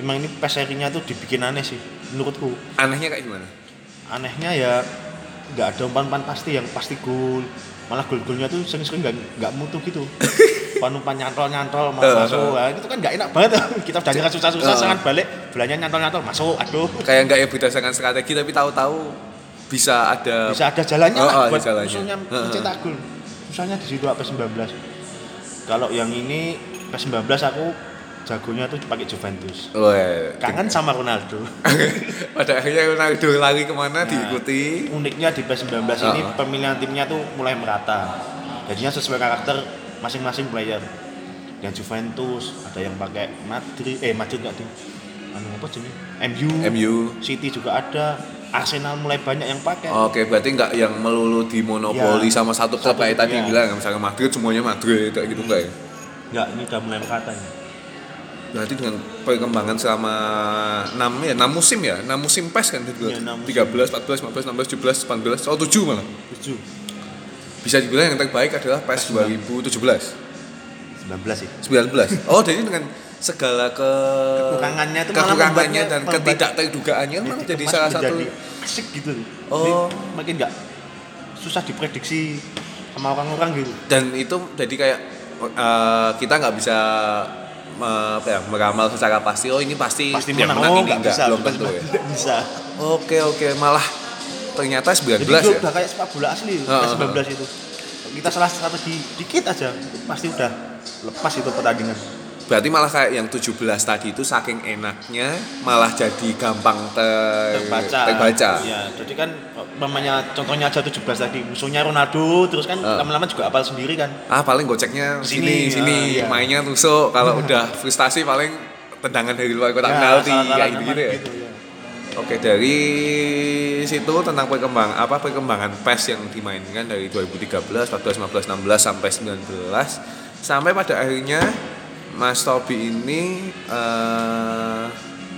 Emang ini PES serinya tuh dibikin aneh sih menurutku. anehnya kayak gimana Anehnya ya nggak ada umpan-umpan pasti yang pasti gol. Malah gol-golnya tuh sering-sering nggak nggak mutu gitu. Umpan-umpan nyantol-nyantol mau Eh, masuk. Nah, itu kan nggak enak banget. Kita udah nyerah susah-susah Eh. sangat balik, belanja nyantol-nyantol masuk. Aduh. kayak nggak ya berdasarkan strategi tapi tahu-tahu bisa ada Bisa ada jalannya Oh, lah ada buat jalannya. musuhnya Heeh. mencetak gol. Susahnya di situ apa 19. Kalau yang ini PS 19 aku jagonya tuh pakai Juventus. Wah, Kangen sama Ronaldo. pada akhirnya Ronaldo lari ke mana Nah, diikuti Uniknya di PS 19 ini pemilihan timnya tuh mulai merata. Jadinya sesuai karakter masing-masing player. Yang Juventus, ada yang pakai Madrid, eh Madrid enggak di anu apa jenis? MU, MU City juga ada. Arsenal mulai banyak yang pakai. Oke, berarti nggak yang melulu dimonopoli Ya, sama satu klub kayak tadi ya. bilang, misalnya Madrid semuanya Madrid kayak gitu enggak ya? Enggak, ini udah mulai merata ini. Berarti dengan perkembangan selama 6 ya, 6 musim ya, 6 musim PES kan. Iya, musim. 13, 14, 15, 16, 17, 18, oh 7 malah. Tujuh. Bisa dibilang yang terbaik adalah PES 2017. 19 sih. 19. Oh, jadi dengan segala ke Kekurangannya itu malah kekurangannya dan ketidakterdugaannya malah jadi Dikemas salah satu asik gitu. Oh. Jadi makin enggak susah diprediksi sama orang-orang gitu. dan itu jadi kayak eh, kita nggak bisa me- ya, meramal secara pasti oh ini pasti Pasti yang menang. menang Oh, ini enggak bisa. belum tentu ya bisa. oke oke malah ternyata 19 Jadi ya udah kayak sepak bola asli PS 19 itu. Kita salah strategi dikit aja pasti udah lepas itu pertandingan. Berarti malah kayak yang 17 tadi itu saking enaknya malah jadi gampang ter terbaca. terbaca. Ya, jadi kan namanya contohnya aja 17 tadi musuhnya Ronaldo terus kan Heeh. lama-lama juga apal sendiri kan. ah paling goceknya sini Sini, sini, ah, iya. mainnya tusuk kalau udah frustasi paling tendangan dari luar kotak Ya, penalti salah-salah kayak gitu, namanya ya. gitu, ya. Oke dari situ tentang perkembangan apa perkembangan PES yang dimainkan dari 2013, 14, 15, 16 sampai 19 sampai pada akhirnya Mas Tobi ini eh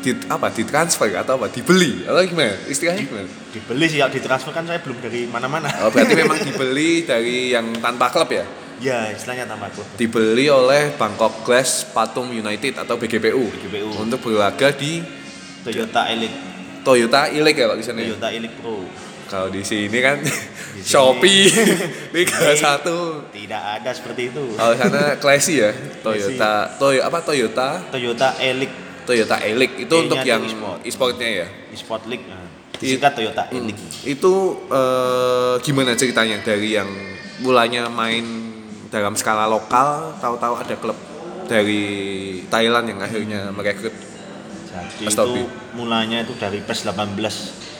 di apa ditransfer atau apa dibeli atau gimana istilahnya gimana? Dibeli sih, ya ditransfer kan saya belum dari mana-mana. Oh, berarti memang dibeli dari yang tanpa klub ya? Ya, istilahnya tambah klub. Dibeli oleh Bangkok Glass Patum United atau BGPU, BGPU. untuk berlaga di Toyota Elite, Toyota Ileg ya Pak di sana ya? Toyota Elite Pro. Kalau di sini kan sini. Shopee Liga Ini 1. Tidak ada seperti itu. Kalau sana Classy ya, Toyota, Toyo apa Toyota, Toyota Elite Toyota Elite itu E-nya untuk yang e-sport. e-sportnya ya. Sport League. Nah, disingkat Toyota Elite. Itu eh, gimana ceritanya dari yang mulanya main dalam skala lokal, tahu-tahu ada klub dari Thailand yang akhirnya merekrut Jadi Mas itu Tobi. mulanya itu dari PES 18.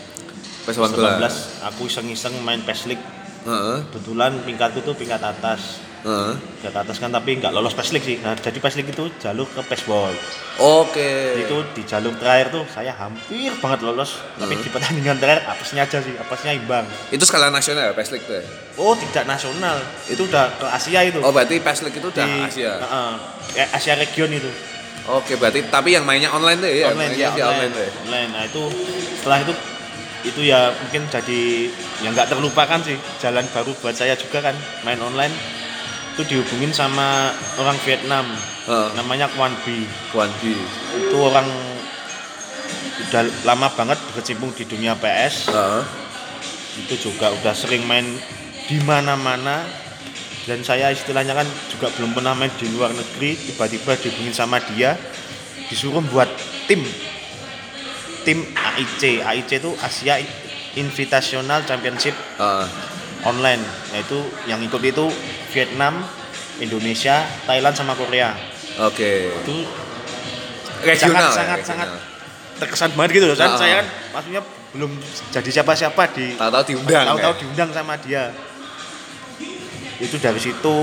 PES 19 18. aku iseng-iseng main PES League. Heeh, Kebetulan tingkatku tuh tingkat atas. heeh. Tingkat atas kan tapi nggak lolos PES League sih. Nah, jadi PES League itu jalur ke PES Ball. Oke. Itu di jalur terakhir tuh saya hampir banget lolos. Tapi di pertandingan terakhir apesnya aja sih, apesnya imbang. Itu skala nasional ya PES League tuh ya? Oh, tidak nasional. Itu udah ke Asia itu. Oh, berarti PES League itu udah Di- Asia. Heeh. Ya, Asia region itu. Oke, berarti tapi yang mainnya online tuh ya? online Mainnya ya online. Online. Nah, itu setelah itu itu ya mungkin jadi yang nggak terlupakan sih jalan baru buat saya juga kan main online itu dihubungin sama orang Vietnam Heeh. namanya Kwan Bi Kwan Bi. itu orang udah lama banget berkecimpung di dunia PS Heeh. itu juga udah sering main di mana-mana dan saya istilahnya kan juga belum pernah main di luar negeri tiba-tiba dihubungin sama dia disuruh buat tim tim AIC AIC itu Asia Invitational Championship Heeh. online yaitu yang ikut itu Vietnam Indonesia Thailand sama Korea Oke. itu Regional. ya, sangat sangat terkesan banget gitu loh kan Ah. saya kan maksudnya belum jadi siapa-siapa di Tahu-tahu diundang. tahu-tahu ya? diundang sama dia itu dari situ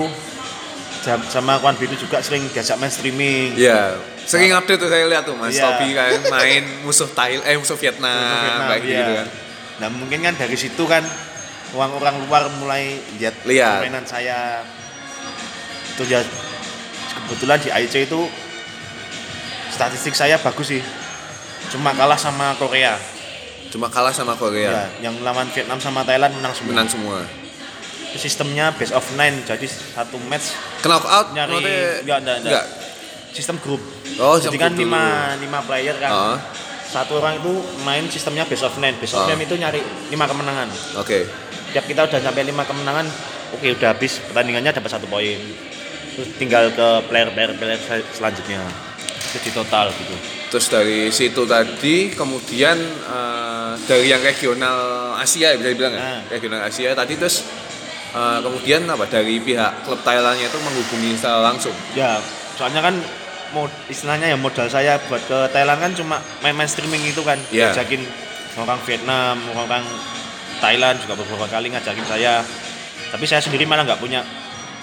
sama Kwan Bin itu juga sering diajak main streaming Iya. Sering update tuh saya lihat tuh Mas Iya. Tobi kan main musuh Thailand eh musuh Vietnam, Untuk Vietnam, kayak iya. gitu kan. nah mungkin kan dari situ kan orang-orang luar mulai lihat Lihat. permainan saya itu ya kebetulan di IC itu statistik saya bagus sih cuma kalah sama Korea Cuma kalah sama Korea. Ya, yang lawan Vietnam sama Thailand menang semua Menang semua. Sistemnya best of nine jadi satu match Knock out nyari enggak, enggak, enggak. sistem grup Oh, jadi kan lima lima player kan Heeh. satu orang itu main sistemnya best of nine best of Ah. nine itu nyari lima kemenangan Oke. tiap kita udah sampai lima kemenangan oke udah habis pertandingannya dapat satu poin terus tinggal ke player player player sel- selanjutnya jadi total gitu Terus dari situ tadi kemudian eh, dari yang regional Asia ya bisa dibilang ya. Nah. Regional Asia tadi terus eh, kemudian apa dari pihak klub Thailandnya itu menghubungi secara langsung. ya soalnya kan mod, istilahnya ya modal saya buat ke Thailand kan cuma main-main streaming itu kan Iya. ngajakin orang Vietnam orang Thailand juga beberapa kali ngajakin saya tapi saya sendiri malah nggak punya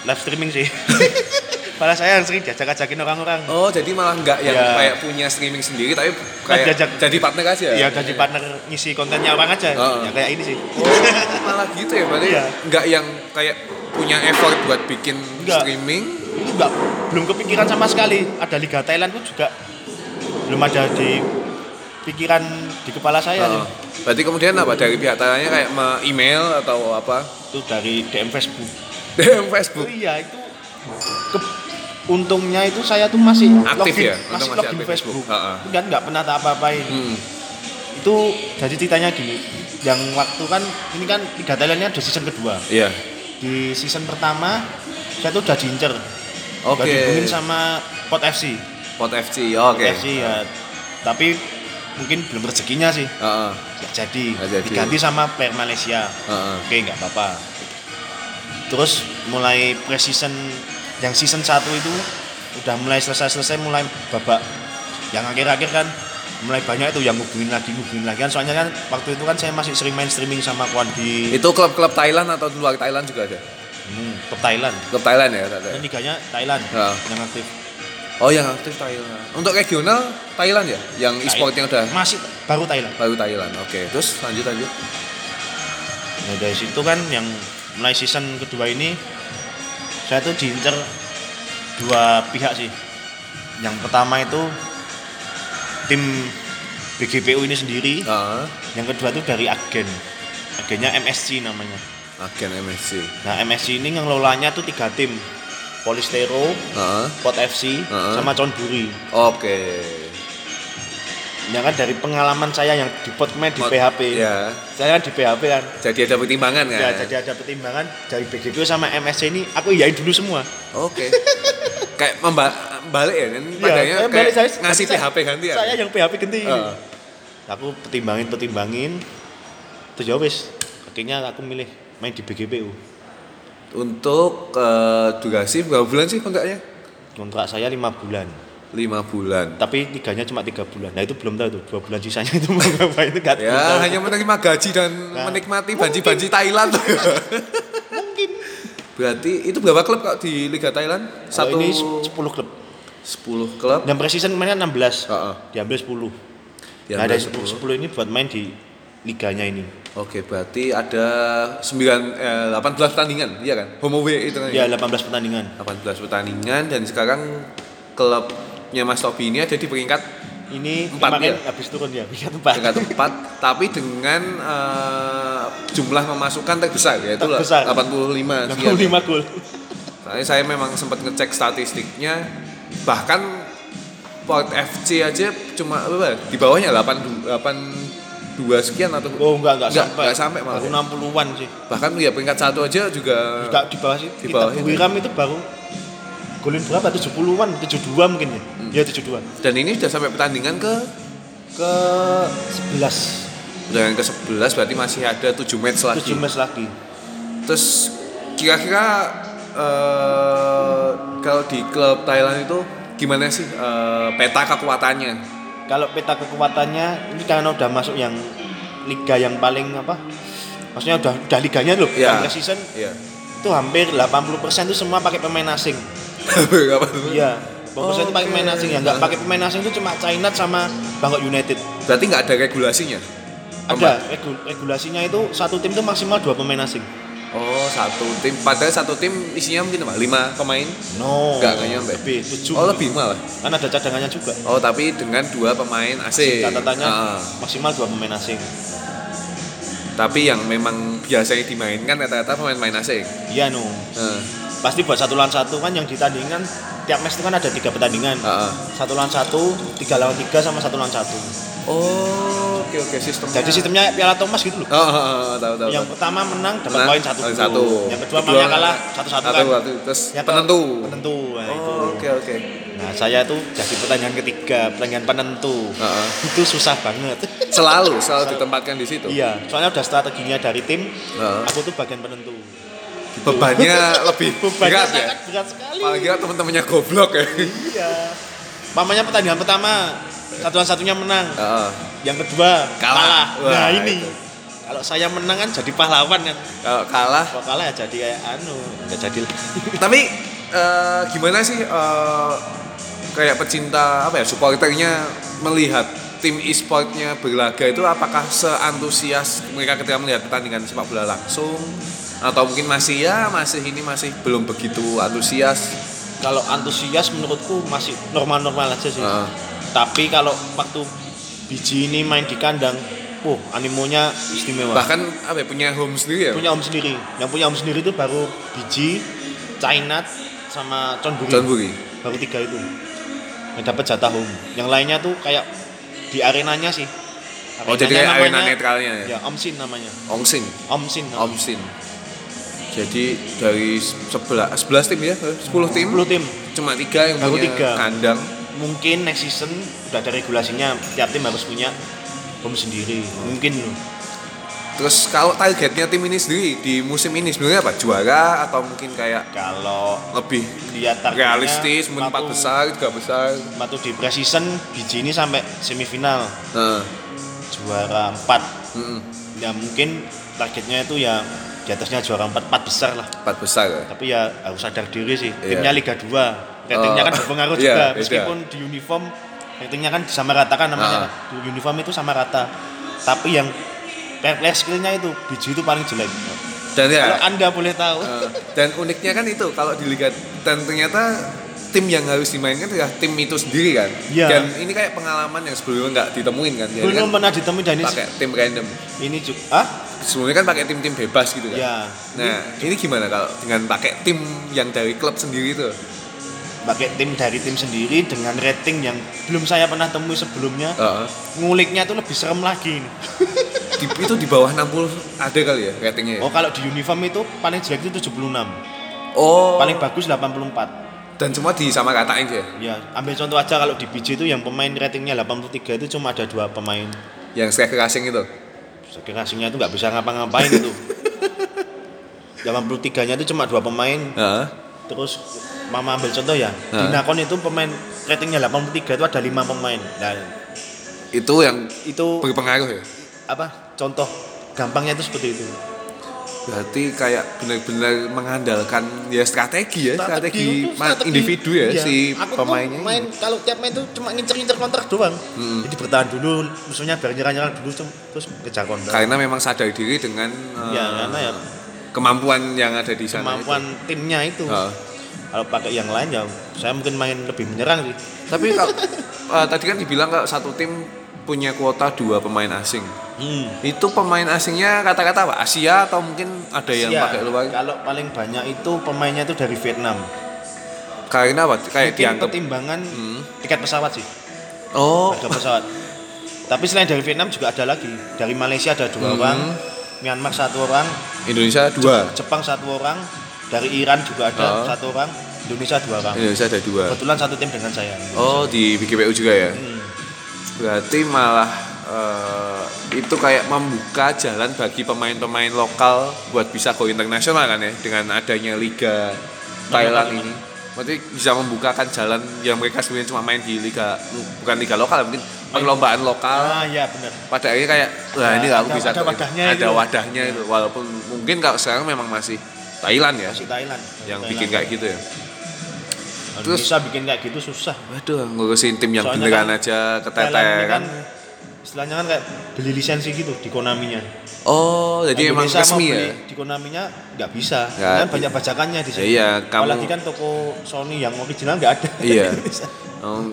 live streaming sih malah saya yang sering diajak-ajakin orang-orang Oh, jadi malah nggak yang Ya. kayak punya streaming sendiri tapi kayak diajak- jadi partner aja. ya jadi partner ngisi kontennya orang aja Oh. ya kayak ini sih Oh, malah gitu ya berarti Iya. nggak yang kayak punya effort buat bikin Nggak. streaming. itu nggak belum kepikiran sama sekali ada liga Thailand pun juga belum ada di pikiran di kepala saya Oh. Berarti kemudian apa dari pihak Thailandnya kayak email atau apa? itu dari DM Facebook DM oh, Facebook. iya itu ke- untungnya itu saya tuh masih Aktif login, ya? Untung masih masih login aktif Facebook, Facebook. Ha-ha. kan nggak pernah tak apa-apain Hmm. itu jadi ceritanya gini yang waktu kan ini kan liga Thailand ini ada season kedua Iya. di season pertama saya tuh udah diincer Oke. udah dihubungin sama Pot FC Pot FC. Oke. FC ya tapi mungkin belum rezekinya sih Heeh. nggak jadi. Nggak jadi. diganti sama player Malaysia Heeh. oke nggak apa-apa terus mulai pre-season yang season 1 itu udah mulai selesai-selesai mulai babak yang akhir-akhir kan mulai banyak itu yang ngubungin lagi ngubungin lagi kan soalnya kan waktu itu kan saya masih sering main streaming sama kawan di Itu klub-klub Thailand atau luar Thailand juga ada? hmm, ke Thailand Klub Thailand ya, dan Tata? liganya Thailand Ya. yang aktif Oh yang aktif Thailand. Untuk regional Thailand ya? Yang e-sportnya udah masih baru Thailand baru Thailand. Oke, terus lanjut lanjut. nah dari situ kan yang mulai season kedua ini saya tuh diincer dua pihak sih yang pertama itu tim BGPU ini sendiri Heeh. yang kedua tuh dari agen agennya MSC namanya agen MSC. nah MSC ini ngelolanya tuh tiga tim Polistero, Heeh. Pot FC, Heeh. sama Conburi Oke. Ya kan dari pengalaman saya yang di Potmed di Pot- PHP Ya. saya kan di PHP kan Jadi ada pertimbangan kan? ya jadi ada pertimbangan dari BGPU sama MSC ini aku iyain dulu semua Oke. kayak memba balik ya Padanya saya kayak balik, saya- ngasih saya- PHP ganti ya? saya yang PHP ganti Heeh. aku pertimbangin pertimbangin terus ya wis akhirnya aku milih main di BGPU Untuk eh, durasi berapa bulan sih kontraknya? kontrak saya lima bulan Lima bulan. tapi liganya cuma tiga bulan nah itu belum tahu tuh dua bulan sisanya itu mau ngapain itu nggak Ya, tahu. hanya menerima gaji dan Nah, menikmati banji-banji Thailand. mungkin Berarti itu berapa klub kok di Liga Thailand? Satu ini 10 klub 10 klub. dan preseason mainnya 16 Heeh. diambil 10 Ya, nah dari 10. 10, 10 ini buat main di liganya ini Oke, berarti ada 9 eh, 18 pertandingan, iya kan? Home away itu kan. ya 18 pertandingan 18 pertandingan dan sekarang klubnya Mas Tobi ini ada di peringkat ini Empat ya? habis turun ya peringkat empat peringkat 4 tapi dengan eh, jumlah pemasukan terbesar yaitu Terbesar. 85 sekian. 65 gol Soalnya saya memang sempat ngecek statistiknya bahkan Port FC aja cuma apa di bawahnya 8 82 sekian atau Oh enggak enggak, Enggak, sampai. enggak sampai malah ya. 60-an sih. bahkan ya peringkat satu aja juga Enggak di bawah sih. Di Kita bawah itu. Wiram itu baru golin berapa? 70-an, 72 mungkin ya. Ya 72. dan ini sudah sampai pertandingan ke Ke 11. pertandingan ke 11 berarti masih ada 7 match lagi 7 match lagi. terus kira-kira eh, kalau di klub Thailand itu gimana sih eh, peta kekuatannya Kalau peta kekuatannya ini karena udah masuk yang liga yang paling apa? Maksudnya udah udah liganya loh, Iya. bukan season Iya. itu hampir 80% itu semua pakai pemain asing. Berapa 80% itu pakai Oke. pemain asing yang enggak pakai pemain asing itu cuma China sama Bangkok United. Berarti nggak ada regulasinya? Ada regu- regulasinya itu satu tim itu maksimal dua pemain asing. Oh, satu tim. Padahal satu tim isinya mungkin apa? Lima pemain? No. Nggak, nggak nyampe. Lebih, tujuh. Oh, lebih malah. Kan ada cadangannya juga. Oh, tapi dengan dua pemain asing. Catatannya Ah. maksimal dua pemain asing. Tapi yang memang biasanya dimainkan rata-rata pemain-pemain asing. Iya no. Ah. Pasti buat satu lawan satu kan yang ditandingkan tiap match itu kan ada tiga pertandingan. Ah, ah. Satu lawan satu, tiga lawan tiga sama satu lawan satu. Oh, oke oke sistemnya. Jadi sistemnya Piala Thomas gitu loh. Oh, oh, oh, tahu tahu. yang tahu. pertama menang dapat Menang, poin satu. dulu. satu. Yang kedua mainnya kalah satu satu kan. satu. Terus Yang penentu. Penentu. Nah, itu. Oh, oke oke. Nah saya tuh jadi pertandingan ketiga, pertandingan penentu. Heeh. Itu susah banget. Selalu, selalu ditempatkan di situ. Iya, soalnya udah strateginya dari tim. Heeh. Aku tuh bagian penentu. Bebannya lebih Bebannya berat ya. berat sekali. Apalagi kalau teman-temannya goblok ya. Iya. Mamanya pertandingan pertama satuan satunya menang, Heeh. yang kedua Kalah. kalah. Wah, nah ini itu. kalau saya menang kan jadi pahlawan kan. Kalau kalah Kalau kalah ya jadi kayak anu, nggak jadi. tapi eh, gimana sih eh, kayak pecinta apa ya supporternya melihat tim e-sportnya berlaga itu apakah seantusias mereka ketika melihat pertandingan sepak bola langsung atau mungkin masih ya masih ini masih belum begitu antusias Kalau antusias menurutku masih normal-normal aja sih. Heeh. Tapi kalau waktu biji ini main di kandang, uh animonya istimewa. bahkan apa ya, punya home sendiri ya punya om sendiri. Yang punya om sendiri itu baru biji, Chainat, sama Chonburi. John Buri baru tiga itu yang dapat jatah home yang lainnya tuh kayak di arenanya sih oh jadi kayak arena netralnya ya ya Omsin namanya Omsin namanya. Omsin jadi dari sebelah 11 tim ya? 10 tim? 10 tim. Cuma tiga yang Baru punya tiga. kandang. Mungkin next season udah ada regulasinya tiap tim harus punya home sendiri. Mungkin. Terus kalau targetnya tim ini sendiri di musim ini sebenarnya apa? Juara atau mungkin kayak kalau lebih lihat targetnya realistis, mungkin empat besar, tiga besar. waktu di preseason biji ini sampai semifinal. Nah, juara 4 mm, ya mungkin targetnya itu ya di atasnya juara 4, 4 besar lah. Empat besar ya. Tapi ya harus sadar diri sih. Iya. Timnya Liga 2. Ratingnya Oh, kan berpengaruh iya, juga. beda. Meskipun di uniform ratingnya kan sama rata kan namanya. Ah. Di uniform itu sama rata. Tapi yang player skillnya itu biji itu paling jelek. Dan ya. Kalau anda boleh tahu. Eh, dan uniknya kan itu kalau di Liga dan ternyata tim yang harus dimainkan adalah tim itu sendiri kan. Iya. Dan ini kayak pengalaman yang sebelumnya nggak ditemuin kan. Jadi Belum kan pernah ditemui dan ini, pakai tim random. ini juga. Ah? Sebelumnya kan pakai tim-tim bebas gitu kan. Ya. Nah, ini gimana kalau dengan pakai tim yang dari klub sendiri itu? pakai tim dari tim sendiri dengan rating yang belum saya pernah temui sebelumnya. Heeh. Nguliknya itu lebih serem lagi. ini. Di- itu di bawah 60 ada kali ya ratingnya. ya? Oh kalau di uniform itu paling jelek itu 76, Oh. paling bagus 84. Dan semua disama katain ya. Ya, ambil contoh aja kalau di BJ itu yang pemain ratingnya 83 itu cuma ada dua pemain. Yang striker asing itu. Striker asingnya itu nggak bisa ngapa-ngapain itu. 83-nya itu cuma dua pemain. Heeh. Terus Mama ambil contoh ya, di Hah? Nakon itu pemain ratingnya 83 itu ada lima pemain. Nah, Itu yang itu berpengaruh ya. apa? Contoh gampangnya itu seperti itu. Berarti kayak benar-benar mengandalkan ya strategi ya, strategi, itu ma- strategi. individu ya Iya. si Aku pemainnya. main kalau tiap main tuh cuma ngincer-ngincer counter doang. Hmm. Jadi bertahan dulu, musuhnya biar nyerang-nyerang dulu terus kejar counter. Karena memang sadar diri dengan ya karena ya kemampuan yang ada di sana. kemampuan timnya itu. itu. Heeh. Kalau pakai yang lain ya saya mungkin main lebih menyerang sih. Tapi kalau eh, tadi kan dibilang kalau satu tim punya kuota dua pemain asing. Hmm. Itu pemain asingnya kata-kata apa? Asia atau mungkin ada yang Iya, pakai luar? Kalau paling banyak itu pemainnya itu dari Vietnam. Karena apa? Kayak Mungkin dianggap. pertimbangan Hmm. tiket pesawat sih. Oh, Harga pesawat. Tapi selain dari Vietnam juga ada lagi. Dari Malaysia ada dua Hmm. orang, Myanmar satu orang, Indonesia dua. Jepang satu orang, dari Iran juga ada Oh. satu orang, Indonesia dua orang. Indonesia ada dua. Kebetulan satu tim dengan saya. Oh, di BGPU juga ya? Hmm. Berarti malah eh, itu kayak membuka jalan bagi pemain-pemain lokal buat bisa go internasional kan ya dengan adanya liga Thailand ini. Berarti bisa membukakan jalan yang mereka sebenarnya cuma main di liga bukan liga lokal mungkin perlombaan lokal. Ah iya benar. Pada akhirnya kayak wah ini aku bisa ada wadahnya ada itu. wadahnya itu walaupun mungkin kalau sekarang memang masih Thailand ya Masih Thailand. yang Thailand. bikin kayak gitu ya. Terus bisa bikin kayak gitu susah. Waduh, ngurusin tim yang Soalnya beneran kan aja keteter kan kan. istilahnya kan kayak beli lisensi gitu di Konaminya. Oh, jadi emang Indonesia mau resmi ya? Di Konaminya nggak bisa. Nggak. Kan banyak bajakannya di sini. Iya, kamu- Apalagi kan toko Sony yang original nggak ada. Iya. Oh,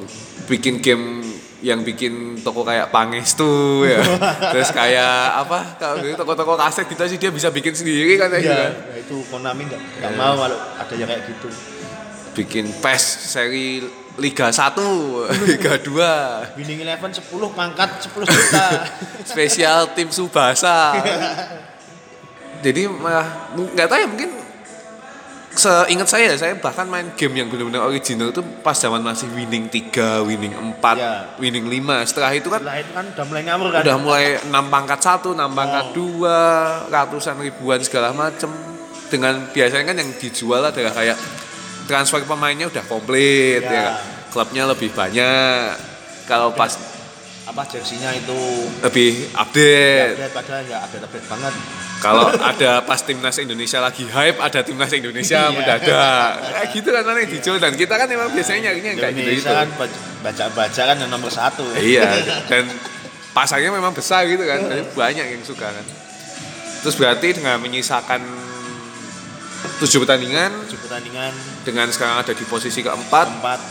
bikin game yang bikin toko kayak Pangestu ya. Terus kayak apa? Kalau gitu toko-toko kaset gitu sih dia bisa bikin sendiri kan kayak gitu Iya, kan. ya itu Konami nggak nggak Iya. mau kalau ada yang kayak gitu. Bikin PES seri Liga 1, Liga 2, Winning Eleven 10 pangkat 10 juta. spesial tim Subasa. Jadi malah nggak tahu ya mungkin seingat saya saya bahkan main game yang benar-benar original itu pas zaman masih winning 3, winning 4, Iya. winning 5. Setelah itu kan Setelah itu kan udah mulai ngamur kan. udah mulai 6 pangkat 1, 6 pangkat Oh. 2, ratusan ribuan segala macem dengan biasanya kan yang dijual adalah kayak transfer pemainnya udah komplit Ya. ya, kan? klubnya lebih banyak. Kalau pas apa jersinya itu? Lebih ya, update. Update padahal nggak update update banget. kalau ada pas timnas Indonesia lagi hype ada timnas Indonesia Iya. mendadak. Kayak gitu kan yang dijual. Dan kita kan memang biasanya nyarinya kayak gitu gitu kan baca baca kan yang nomor satu. iya. Dan pasarnya memang besar gitu kan. Banyak yang suka kan. Terus berarti dengan menyisakan tujuh pertandingan. Tujuh pertandingan. Dengan sekarang ada di posisi keempat. Empat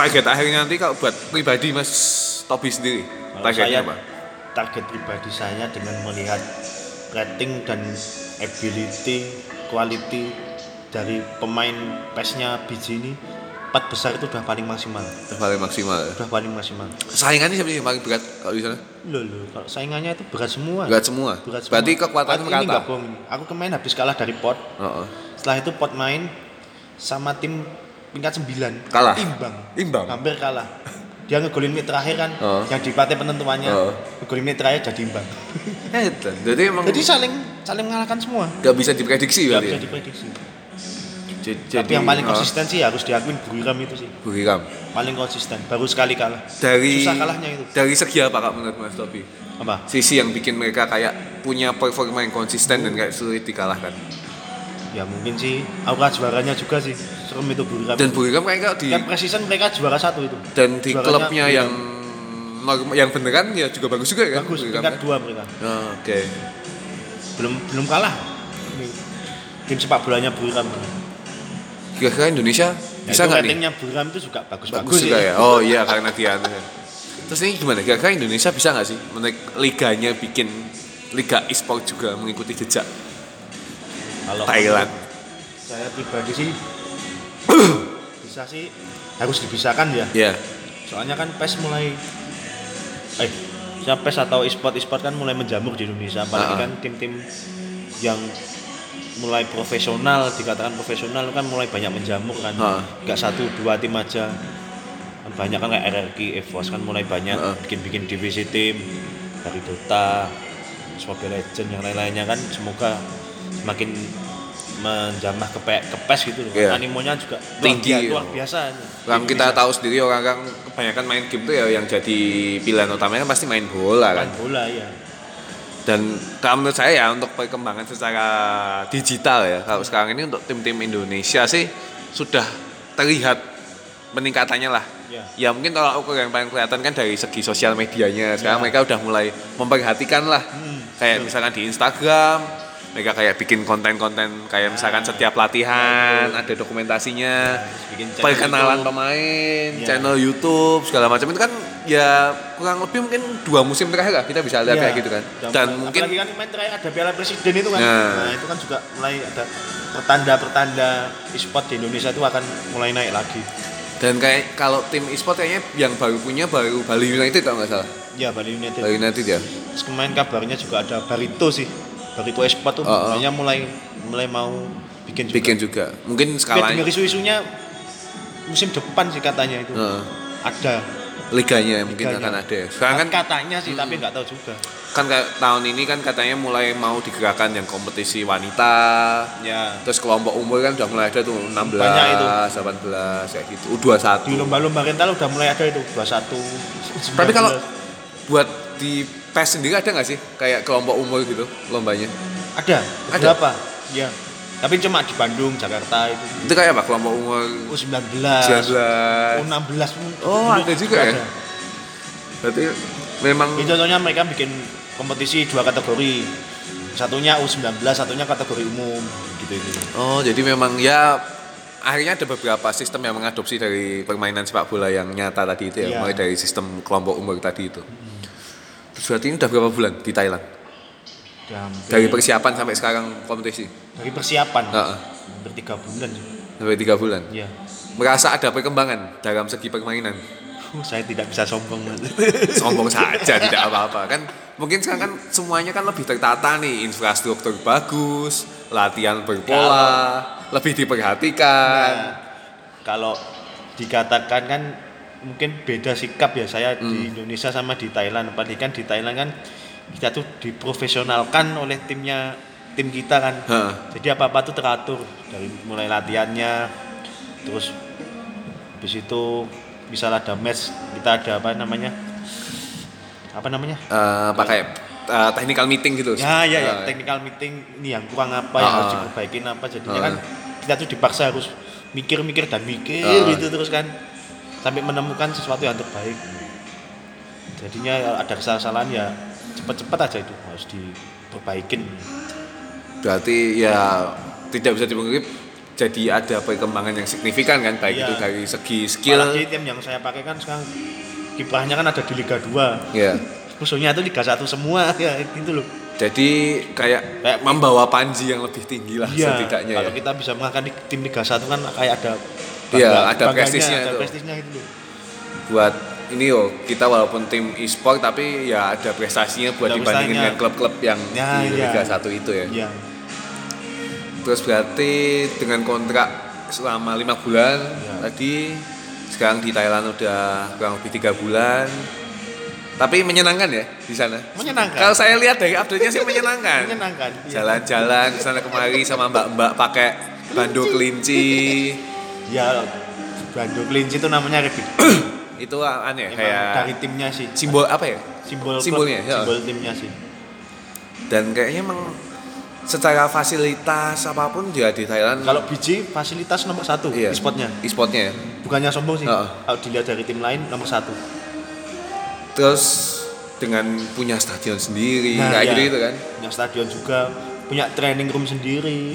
target akhirnya nanti kalau buat pribadi mas Tobi sendiri Kalau targetnya saya apa? target pribadi saya dengan melihat rating dan ability, quality dari pemain PES-nya biji ini empat besar itu udah paling maksimal, paling maksimal ya. udah paling maksimal. saingannya siapa sih yang paling berat kalau di sana Loh, loh, kalau saingannya itu berat semua. berat semua Berat semua. berarti kekuatannya Ini nggak merata bohong ini. Aku kemarin habis kalah dari pot. Oh, oh. Setelah itu pot main sama tim tingkat 9 Kalah? Imbang. Imbang? Hampir kalah. Dia ngegolin menit terakhir kan, Oh. yang di partai penentuannya. Oh. Ngegolin menit terakhir jadi imbang. Jadi emang Jadi saling saling mengalahkan semua. nggak bisa diprediksi Nggak berarti bisa ya? diprediksi. Jadi, Tapi yang paling konsisten sih harus diakuin Buriram itu sih. Buriram. Paling konsisten. Baru sekali kalah. Dari Susah kalahnya itu. dari segi apa kak menurut Mas Tobi? Apa? Sisi yang bikin mereka kayak punya performa yang konsisten dan kayak sulit dikalahkan. Ya mungkin sih aura juaranya juga sih serem itu Buriram. Dan Buriram kayak di precision mereka juara satu itu. dan di Juaranya klubnya Buriram. yang norm- yang beneran ya juga bagus juga kan bagus Buriram peringkat kan? dua mereka. Oh, Oke. Belum belum kalah. Tim sepak bolanya Buriram. Kira-kira Indonesia Ya, bisa nggak nih? ratingnya Buriram itu juga bagus-bagus Bagus juga ya. Oh iya karena dia. Terus ini gimana? Kira-kira Indonesia bisa nggak sih menaik liganya bikin liga e-sport juga mengikuti jejak Kalau Thailand? saya pribadi sih bisa sih harus dipisahkan ya. Ya. Soalnya kan PES mulai eh ya PES atau e-sport e-sport kan mulai menjamur di Indonesia apalagi Ah. kan tim-tim yang mulai profesional dikatakan profesional kan mulai banyak menjamur kan. Nggak satu dua tim aja. Kan banyak kan kayak RRQ EVOS kan mulai banyak Ah. bikin-bikin divisi tim. Dari Dota Mobile Legend yang lain-lainnya kan. Semoga semakin menjamah ke, P- ke PES gitu loh. Iya. animonya juga luar Tinggi. bia- luar biasa Di kita tahu sendiri orang-orang kebanyakan main game tuh ya yang jadi pilihan utamanya kan pasti main bola kan. main bola ya Dan kalau menurut saya ya untuk perkembangan secara digital ya kalau sekarang ini untuk tim-tim Indonesia sih sudah terlihat peningkatannya lah. ya Ya mungkin kalau ukur yang paling kelihatan kan dari segi sosial medianya. Sekarang Ya. mereka udah mulai memperhatikan lah. Hmm, Kayak misalkan di Instagram, mereka kayak bikin konten-konten kayak misalkan setiap latihan ada dokumentasinya, bikin channel perkenalan YouTube. pemain, Ya. channel YouTube segala macam itu kan ya kurang lebih mungkin dua musim terakhir lah kita bisa lihat Iya. kayak gitu kan. Dan, Dan mungkin apalagi kan main terakhir ada Piala Presiden itu kan. Nah. Nah, itu kan juga mulai ada pertanda-pertanda e-sport di Indonesia itu akan mulai naik lagi. dan kayak kalau tim e-sport kayaknya yang baru punya baru Bali United kalau nggak salah. Ya Bali United. Bali United ya. Terus kemarin kabarnya juga ada Barito sih. Barito e-sport tuh Oh, oh. mulai mulai mau bikin juga. Bikin juga. Mungkin skalanya isu-isunya musim depan sih katanya itu. Heeh. Ada. Liganya mungkin Liganya. akan ada. ya. Sekarang kan katanya sih tapi nggak tahu juga. kan kayak tahun ini kan katanya mulai mau digerakkan yang kompetisi wanita Ya. terus kelompok umur kan udah mulai ada tuh 16 Banyak itu. 18 kayak gitu U21 Di lomba-lomba rental udah mulai ada itu 21. tapi kalau 19. buat di PES sendiri ada nggak sih kayak kelompok umur gitu lombanya Ada, Ada? beberapa. Ya. Tapi cuma di Bandung, Jakarta itu. itu kayak apa kelompok umur U19, 19 U16 pun Oh, ada juga ya? berarti memang Jadi contohnya mereka bikin kompetisi dua kategori. Satunya U19, satunya kategori umum gitu itu. oh jadi memang ya akhirnya ada beberapa sistem yang mengadopsi dari permainan sepak bola yang nyata tadi itu ya Iya. mulai dari sistem kelompok umur tadi itu terus berarti ini udah berapa bulan di Thailand dari persiapan sampai sekarang kompetisi dari persiapan. Heeh. Hampir tiga bulan. sih. sampai tiga bulan Ya. merasa ada perkembangan dalam segi permainan Uh, saya tidak bisa sombong. Mas. sombong saja tidak apa-apa kan mungkin sekarang kan semuanya kan lebih tertata nih infrastruktur bagus latihan berpola lebih diperhatikan Nah, kalau dikatakan kan mungkin beda sikap ya saya di Indonesia sama di Thailand. Apalagi kan di Thailand kan kita tuh diprofesionalkan oleh timnya tim kita kan. Heeh. Jadi apa apa tuh teratur dari mulai latihannya, terus habis itu misalnya ada match kita ada apa namanya apa namanya Eh, pakai eh, technical meeting gitu ya ya ya Eh, technical meeting ini yang kurang apa yang Ah. harus diperbaikin apa jadinya Ah. kan kita tuh dipaksa harus mikir-mikir dan mikir Ah. gitu terus kan sampai menemukan sesuatu yang terbaik jadinya ya ada kesalahan ya cepat-cepat aja itu harus diperbaikin. Berarti ya tidak bisa dipungkiri jadi ada perkembangan yang signifikan kan baik Iya. itu dari segi skill. Apalagi tim yang saya pakai kan sekarang kiprahnya kan ada di Liga 2 ya musuhnya itu Liga 1 semua ya itu loh. Jadi kayak Kayak membawa panji yang lebih tinggi lah Iya, setidaknya kalau ya kita bisa mengangkat di tim Liga 1 kan kayak ada Iya, bangga- ada bangganya, prestisnya ada itu. prestisnya itu loh. buat ini yo kita walaupun tim e-sport tapi ya ada prestasinya buat Ada dibandingin dengan klub-klub yang Ya, di iya. Liga 1 itu ya Iya. terus berarti dengan kontrak selama lima bulan Iya. tadi sekarang di Thailand udah kurang lebih tiga bulan tapi menyenangkan ya di sana Menyenangkan. kalau saya lihat dari update-nya sih menyenangkan Menyenangkan. iya. jalan-jalan ke sana kemari sama mbak-mbak pakai bando kelinci Ya, Bandung Kelinci itu namanya Rebit. itu aneh Emang kayak dari timnya sih. simbol apa ya Simbol klub, simbolnya, ya. simbol timnya sih. dan kayaknya emang secara fasilitas apa pun juga di Thailand Kalau BJ fasilitas nomor satu iya, e-sportnya. e-sportnya ya. Bukannya sombong sih. Heeh. Kalau dilihat dari tim lain nomor satu. terus dengan punya stadion sendiri Nah, kayak iya. gitu gitu kan Punya stadion juga, punya training room sendiri.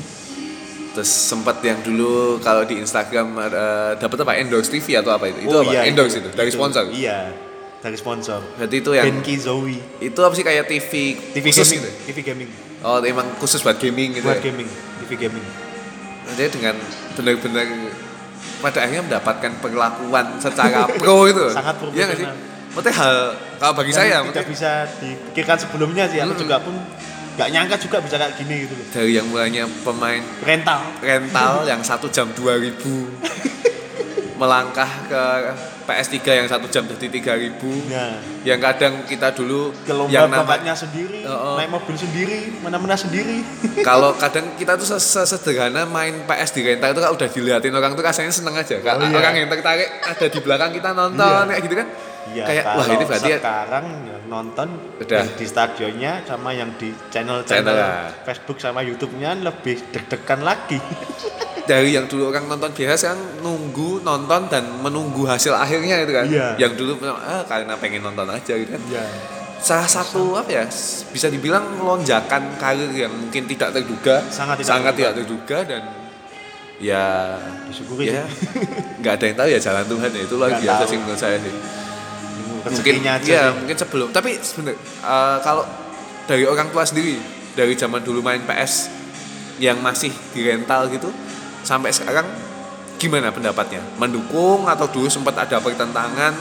Terus sempat yang dulu kalau di Instagram ada dapat apa endorse TV atau apa itu itu Oh apa iya, endorse itu, dari sponsor Iya, dari sponsor. berarti itu yang Genki Zoe. itu apa sih kayak TV TV khusus gaming, gitu TV gaming. oh emang khusus buat gaming gitu Buat ya? gaming, TV gaming. jadi dengan benar-benar pada akhirnya mendapatkan perlakuan secara pro itu Sangat iya nggak sih maksudnya hal kalau bagi Yang saya tidak maksudnya bisa dipikirkan sebelumnya sih. Aku Mm-mm. juga pun nggak nyangka juga bisa kayak gini gitu loh. dari yang mulanya pemain Rental. rental yang satu jam 2000 melangkah ke PS3 yang satu jam jadi 3000 Nah, yang kadang kita dulu ke lomba yang nama sendiri, Oh, oh. naik mobil sendiri, mana-mana sendiri. kalau kadang kita tuh ses- sesederhana main PS di rental itu kan udah diliatin orang tuh rasanya seneng aja kan Oh, iya. orang yang tertarik ada di belakang kita nonton Iya. kayak gitu kan Iya, kayak wah ini berarti ya- sekarang ya nonton Udah. yang di stadionnya sama yang di Channel, channel-channel ya. Facebook sama YouTube-nya lebih deg-degan lagi. dari yang dulu orang nonton biasa sekarang nunggu nonton dan menunggu hasil akhirnya itu kan Iya. yang dulu ah, karena pengen nonton aja gitu kan Iya. salah satu apa ya bisa dibilang lonjakan karir yang mungkin tidak terduga Sangat tidak tidak terduga dan ya Disyukuri ya sih. nggak ada yang tahu ya jalan Tuhan ya itu Nggak biasa sih menurut saya sih Rezekinya aja ya sih. mungkin sebelum. Tapi sebenarnya eh, kalau dari orang tua sendiri dari zaman dulu main PS yang masih di rental gitu sampai sekarang gimana pendapatnya? Mendukung atau dulu sempat ada pertentangan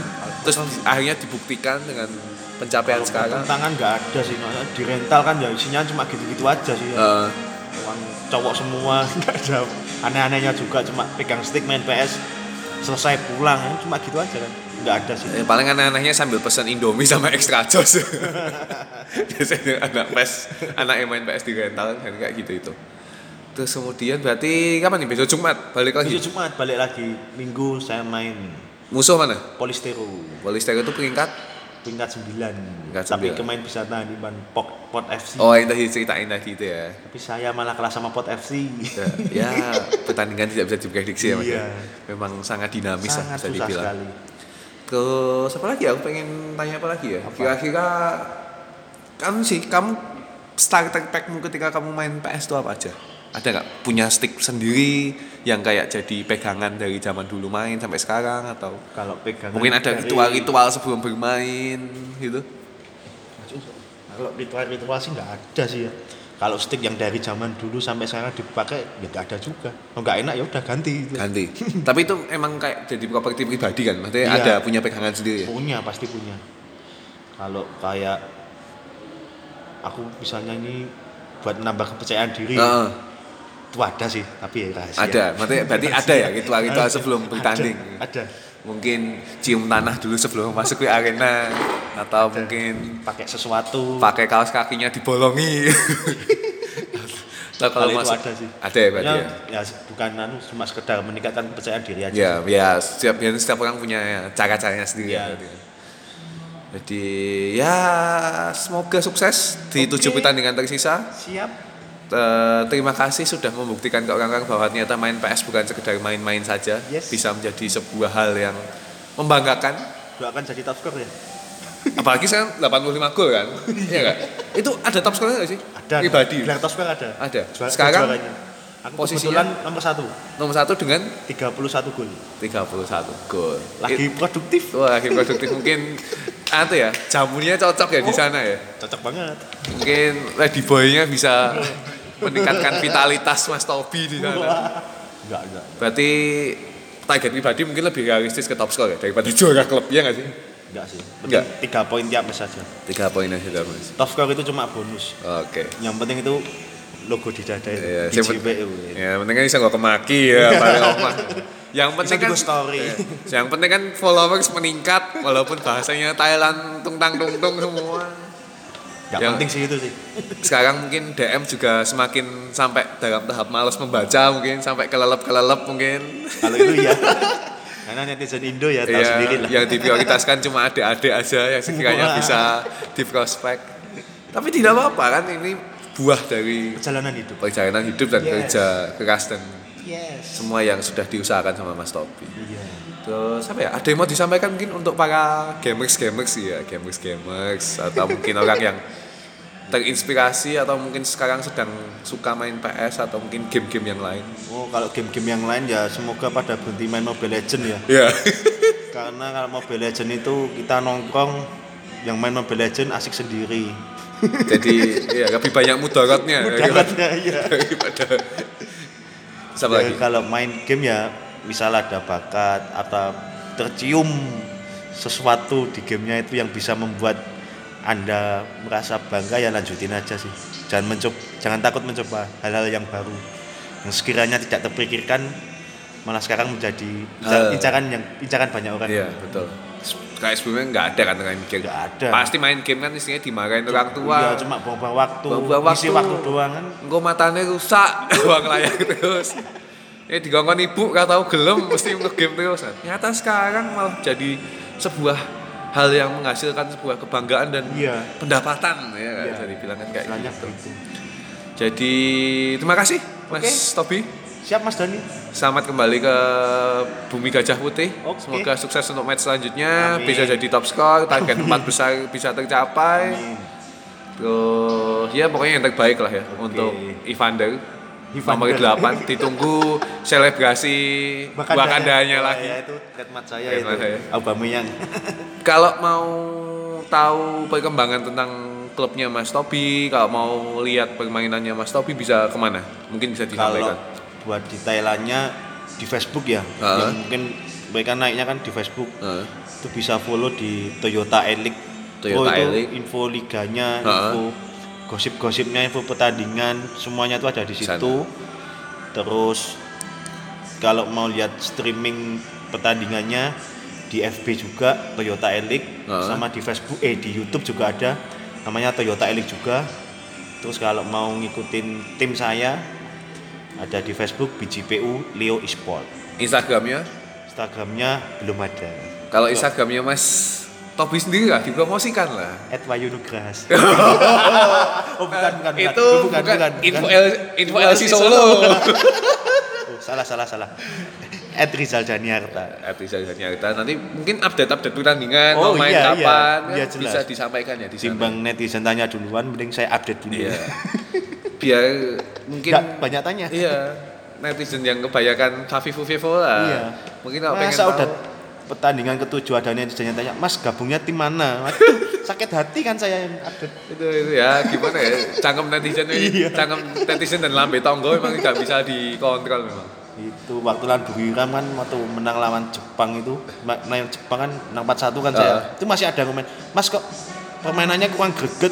terus di- akhirnya dibuktikan dengan pencapaian Kalau sekarang? Tantangan nggak ada sih, di rental kan ya isinya cuma gitu-gitu aja sih. Ya. Orang cowok semua nggak ada. Aneh-anehnya juga cuma pegang stick main PS selesai pulang cuma gitu aja kan nggak ada sih. Eh, paling aneh-anehnya sambil pesan Indomie sama extra jos. Biasanya anak PS anak yang main PS di rental kan kayak gitu itu. Terus kemudian berarti kapan nih? Besok Jumat balik lagi? Besok Jumat balik lagi. Minggu saya main. Musuh mana? Polistero. Polistero itu peringkat? Peringkat 9 Peringkat tapi sembilan. kemarin bisa tahan di ban pot, pot FC oh yang tadi ceritain tadi itu ya. Tapi saya malah kalah sama pot FC ya, ya, pertandingan tidak bisa diprediksi ya mas ya. Iya. memang sangat dinamis lah sangat bisa susah dibilang. sekali terus apa lagi ya? Aku pengen tanya apa lagi ya? Apa? kira-kira kamu sih kamu starter packmu ketika kamu main PS itu apa aja? Ada nggak? Punya stick sendiri yang kayak jadi pegangan dari zaman dulu main sampai sekarang atau kalau pegangan mungkin ada dari- ritual-ritual sebelum bermain gitu? Kalau ritual-ritual sih nggak ada sih ya kalau stick yang dari zaman dulu sampai sekarang dipakai ya nggak ada juga kalau nggak enak ya udah ganti gitu. ganti tapi itu emang kayak jadi properti pribadi kan maksudnya Iya. ada punya pegangan sendiri ya punya pasti punya kalau kayak aku misalnya ini buat menambah kepercayaan diri Heeh. itu ada sih tapi ya rahasia ada maksudnya berarti ada ya ritual-ritual Ada. sebelum bertanding ada, ada. Mungkin cium tanah dulu sebelum masuk ke arena. Atau mungkin pakai sesuatu. pakai kaos kakinya dibolongi. Atau kalau Kalau itu masuk ada sih. ada ya berarti ya ya, ya bukan anu cuma sekedar meningkatkan kepercayaan diri aja. Ya ya setiap ya, setiap orang punya cara-caranya sendiri Iya. berarti. jadi ya semoga sukses di tujuh pertandingan tersisa siap Eh, terima kasih sudah membuktikan ke orang-orang bahwa ternyata main PS bukan sekedar main-main saja. Yes. bisa menjadi sebuah hal yang membanggakan. Doakan jadi top score ya. Apalagi sekarang 85 gol kan? Iya. Nggak itu ada top score nggak sih? Ada pribadi. gelar top score ada. Ada. Sekarang juaranya. aku posisinya? nomor satu. Nomor satu dengan? 31 gol. 31 gol. Lagi produktif. Wah lagi produktif. Mungkin apa ya jamunya cocok ya di Oh. sana ya? cocok banget. Mungkin lady boy-nya bisa meningkatkan vitalitas Mas Tobi di sana. Enggak enggak. Berarti target pribadi mungkin lebih realistis ke top score ya daripada juara klub ya nggak sih? Enggak sih. Enggak. tiga poin tiap match saja tiga poin aja dah, mas top score itu cuma bonus. Oke. Yang penting itu logo di dada itu. Iya, di ya penting kan bisa nggak kemaki ya paling omah. Yang penting kan story. Iya. yang penting kan followers meningkat walaupun bahasanya Thailand tungtang tungtung semua enggak Yang- penting sih itu sih sekarang mungkin DM juga semakin sampai dalam tahap malas membaca mungkin sampai kelelep kelelep mungkin kalau itu ya karena netizen Indo ya tahu Iya, sendiri lah yang diprioritaskan cuma adik-adik aja yang sekiranya Wah. bisa di prospek Tapi tidak apa-apa kan ini buah dari Perjalanan hidup. perjalanan hidup dan Yes. kerja keras dan Yes. semua yang sudah diusahakan sama Mas Topi. Iya. Terus apa ya? Ada yang mau disampaikan mungkin untuk para gamers gamers ya, gamers gamers atau mungkin orang yang terinspirasi atau mungkin sekarang sedang suka main PS atau mungkin game-game yang lain. Oh, kalau game-game yang lain ya semoga pada berhenti main Mobile Legend ya. Ya. Karena kalau Mobile Legend itu kita nongkrong yang main Mobile Legend asik sendiri. Jadi ya lebih banyak mudaratnya Mudaratnya, iya. daripada Siapa Ya, lagi? kalau main game ya misal ada bakat atau tercium sesuatu di gamenya itu yang bisa membuat anda merasa bangga ya lanjutin aja sih jangan mencoba jangan takut mencoba hal-hal yang baru yang sekiranya tidak terpikirkan malah sekarang menjadi Eh. incaran yang incaran banyak orang Iya, betul. Kayak sebelumnya nggak ada kan orang mikir. Nggak ada. Pasti main game kan istilahnya dimarahin orang tua. Iya, cuma buang-buang waktu, Buang-buang isi waktu. waktu doang kan. Matanya rusak, uang layar terus. Ya digongkon ibu gak tahu gelem mesti ngegame terus. Ternyata sekarang malah jadi sebuah hal yang menghasilkan sebuah kebanggaan dan Iya. pendapatan ya Iya. bisa dibilang kan kayak Istilahnya gitu. Jadi terima kasih Mas Oke. Tobi. Siap Mas Dani? Selamat kembali ke Bumi Gajah Putih. Oke. Semoga sukses untuk match selanjutnya, Amin. bisa jadi top skor, target empat besar bisa tercapai. Amin. Terus ya pokoknya yang terbaik lah ya Oke. untuk Evander. Nomor 8 ditunggu selebrasi Wakandanya Wah, lagi. Ya, itu trademark saya Trademark itu. saya. Aubameyang. Kalau mau tahu perkembangan tentang klubnya Mas Tobi, kalau mau lihat permainannya Mas Tobi bisa ke mana? Mungkin bisa Kalau disampaikan. buat detailannya di Facebook ya. Ah. Yang mungkin mereka naiknya kan di Facebook. Heeh. Itu bisa follow di Toyota Elite. Toyota oh, itu Elite. info liganya, Ah. info gosip-gosipnya, info pertandingan, semuanya itu ada di Sana. situ. Terus kalau mau lihat streaming pertandingannya di FB juga Toyota Elite Ah. sama di Facebook eh di YouTube juga ada namanya Toyota Elite juga. Terus kalau mau ngikutin tim saya ada di Facebook BGPU Leo Esport. Instagramnya? Instagramnya belum ada. Kalau Instagramnya Mas Tobi sendiri lah dipromosikan lah. At Wayu oh bukan bukan bukan. Itu bukan, info bukan. L, info LC Solo. Oh, salah salah salah. At Rizal Janiarta. Episode nyarita nanti mungkin update-update pertandingan Oh, main iya, iya. kapan Iya, jelas. bisa disampaikan ya di sana. Timbang netizen tanya duluan, mending saya update dulu. Iya. Biar mungkin Nggak banyak tanya. iya netizen yang kebanyakan Vivo lah. Iya. Mungkin kalau pengen tahu. udah pertandingan ketujuh ada netizen yang tanya, Mas gabungnya tim mana? Waduh, sakit hati kan saya yang update. itu, itu ya gimana ya cangkem netizen Iya. cangkem netizen dan lambe tonggo memang nggak bisa dikontrol memang itu waktu lawan Buriram kan waktu menang lawan Jepang itu menang Jepang kan menang 4-1 kan Ah. saya itu masih ada komen Mas kok permainannya kurang greget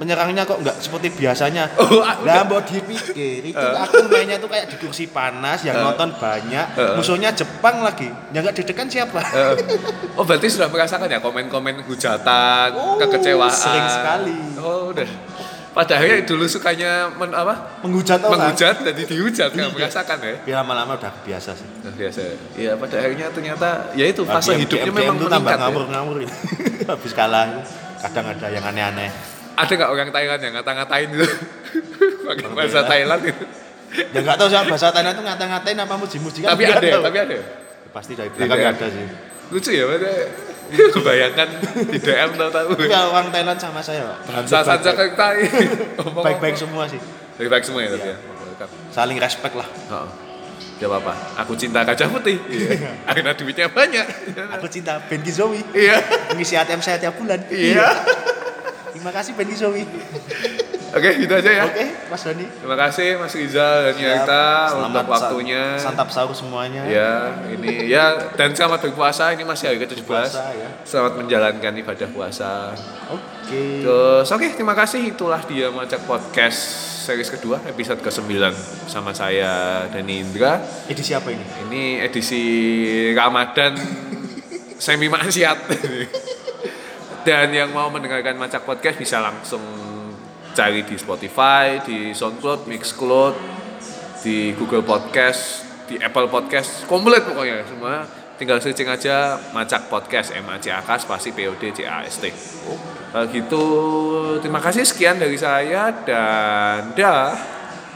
menyerangnya kok nggak seperti biasanya. Oh, lah mau dipikir itu aku mainnya tuh kayak di kursi panas yang Ah. nonton banyak Ah. musuhnya Jepang lagi. Yang nggak deg-degan siapa? Eh, oh berarti sudah merasakan ya komen-komen hujatan Oh, kekecewaan. sering sekali. oh udah. Pada akhirnya dulu sukanya men, apa? Menghujat orang. Menghujat jadi dihujat Iya. nggak merasakan ya? Tapi lama-lama udah biasa sih. Nah, biasa iya pada akhirnya ternyata ya itu Nah, fase hidupnya memang tuh tambah meningkat ya. ngawur-ngawur ini. habis kalah itu kadang ada yang aneh-aneh ada nggak orang Thailand yang ngata-ngatain gitu pakai bahasa. Thailand gitu ya nggak tahu siapa bahasa Thailand itu ngata-ngatain apa muji-muji kan tapi ada ya tahu. tapi ada ya? pasti dari belakang ada. ada sih lucu ya maksudnya kebayangkan di DM tahu-tahu tapi kalau orang Thailand sama saya Pak. saja Ngomong- baik-baik semua sih baik-baik semua ya Iya. ya saling respect lah Oh. Gak apa-apa. Aku cinta gajah putih. Iya. Karena duitnya banyak. aku cinta Bendy Zoe Iya. mengisi ATM saya tiap bulan Iya. Terima kasih Bendy Zoe Oke, gitu aja ya. oke Mas Doni Terima kasih Mas Rizal dan Yarta Selamat untuk waktunya. santap sahur semuanya Ya, ini ya dan selamat berpuasa. Ini masih hari ke-17. Puasa, ya. Selamat menjalankan ibadah puasa. oke Terus oke, terima kasih. Itulah dia Macak Podcast series kedua episode ke-9 sama saya Dani Indra. edisi apa ini Ini edisi Ramadan semi maksiat. Dan yang mau mendengarkan Macak Podcast bisa langsung cari di Spotify, di SoundCloud, Mixcloud, di Google Podcast, di Apple Podcast, komplit pokoknya semua tinggal searching aja Macak Podcast M A C A K spasi P O D C A S T. Kalau gitu terima kasih sekian dari saya dan dah.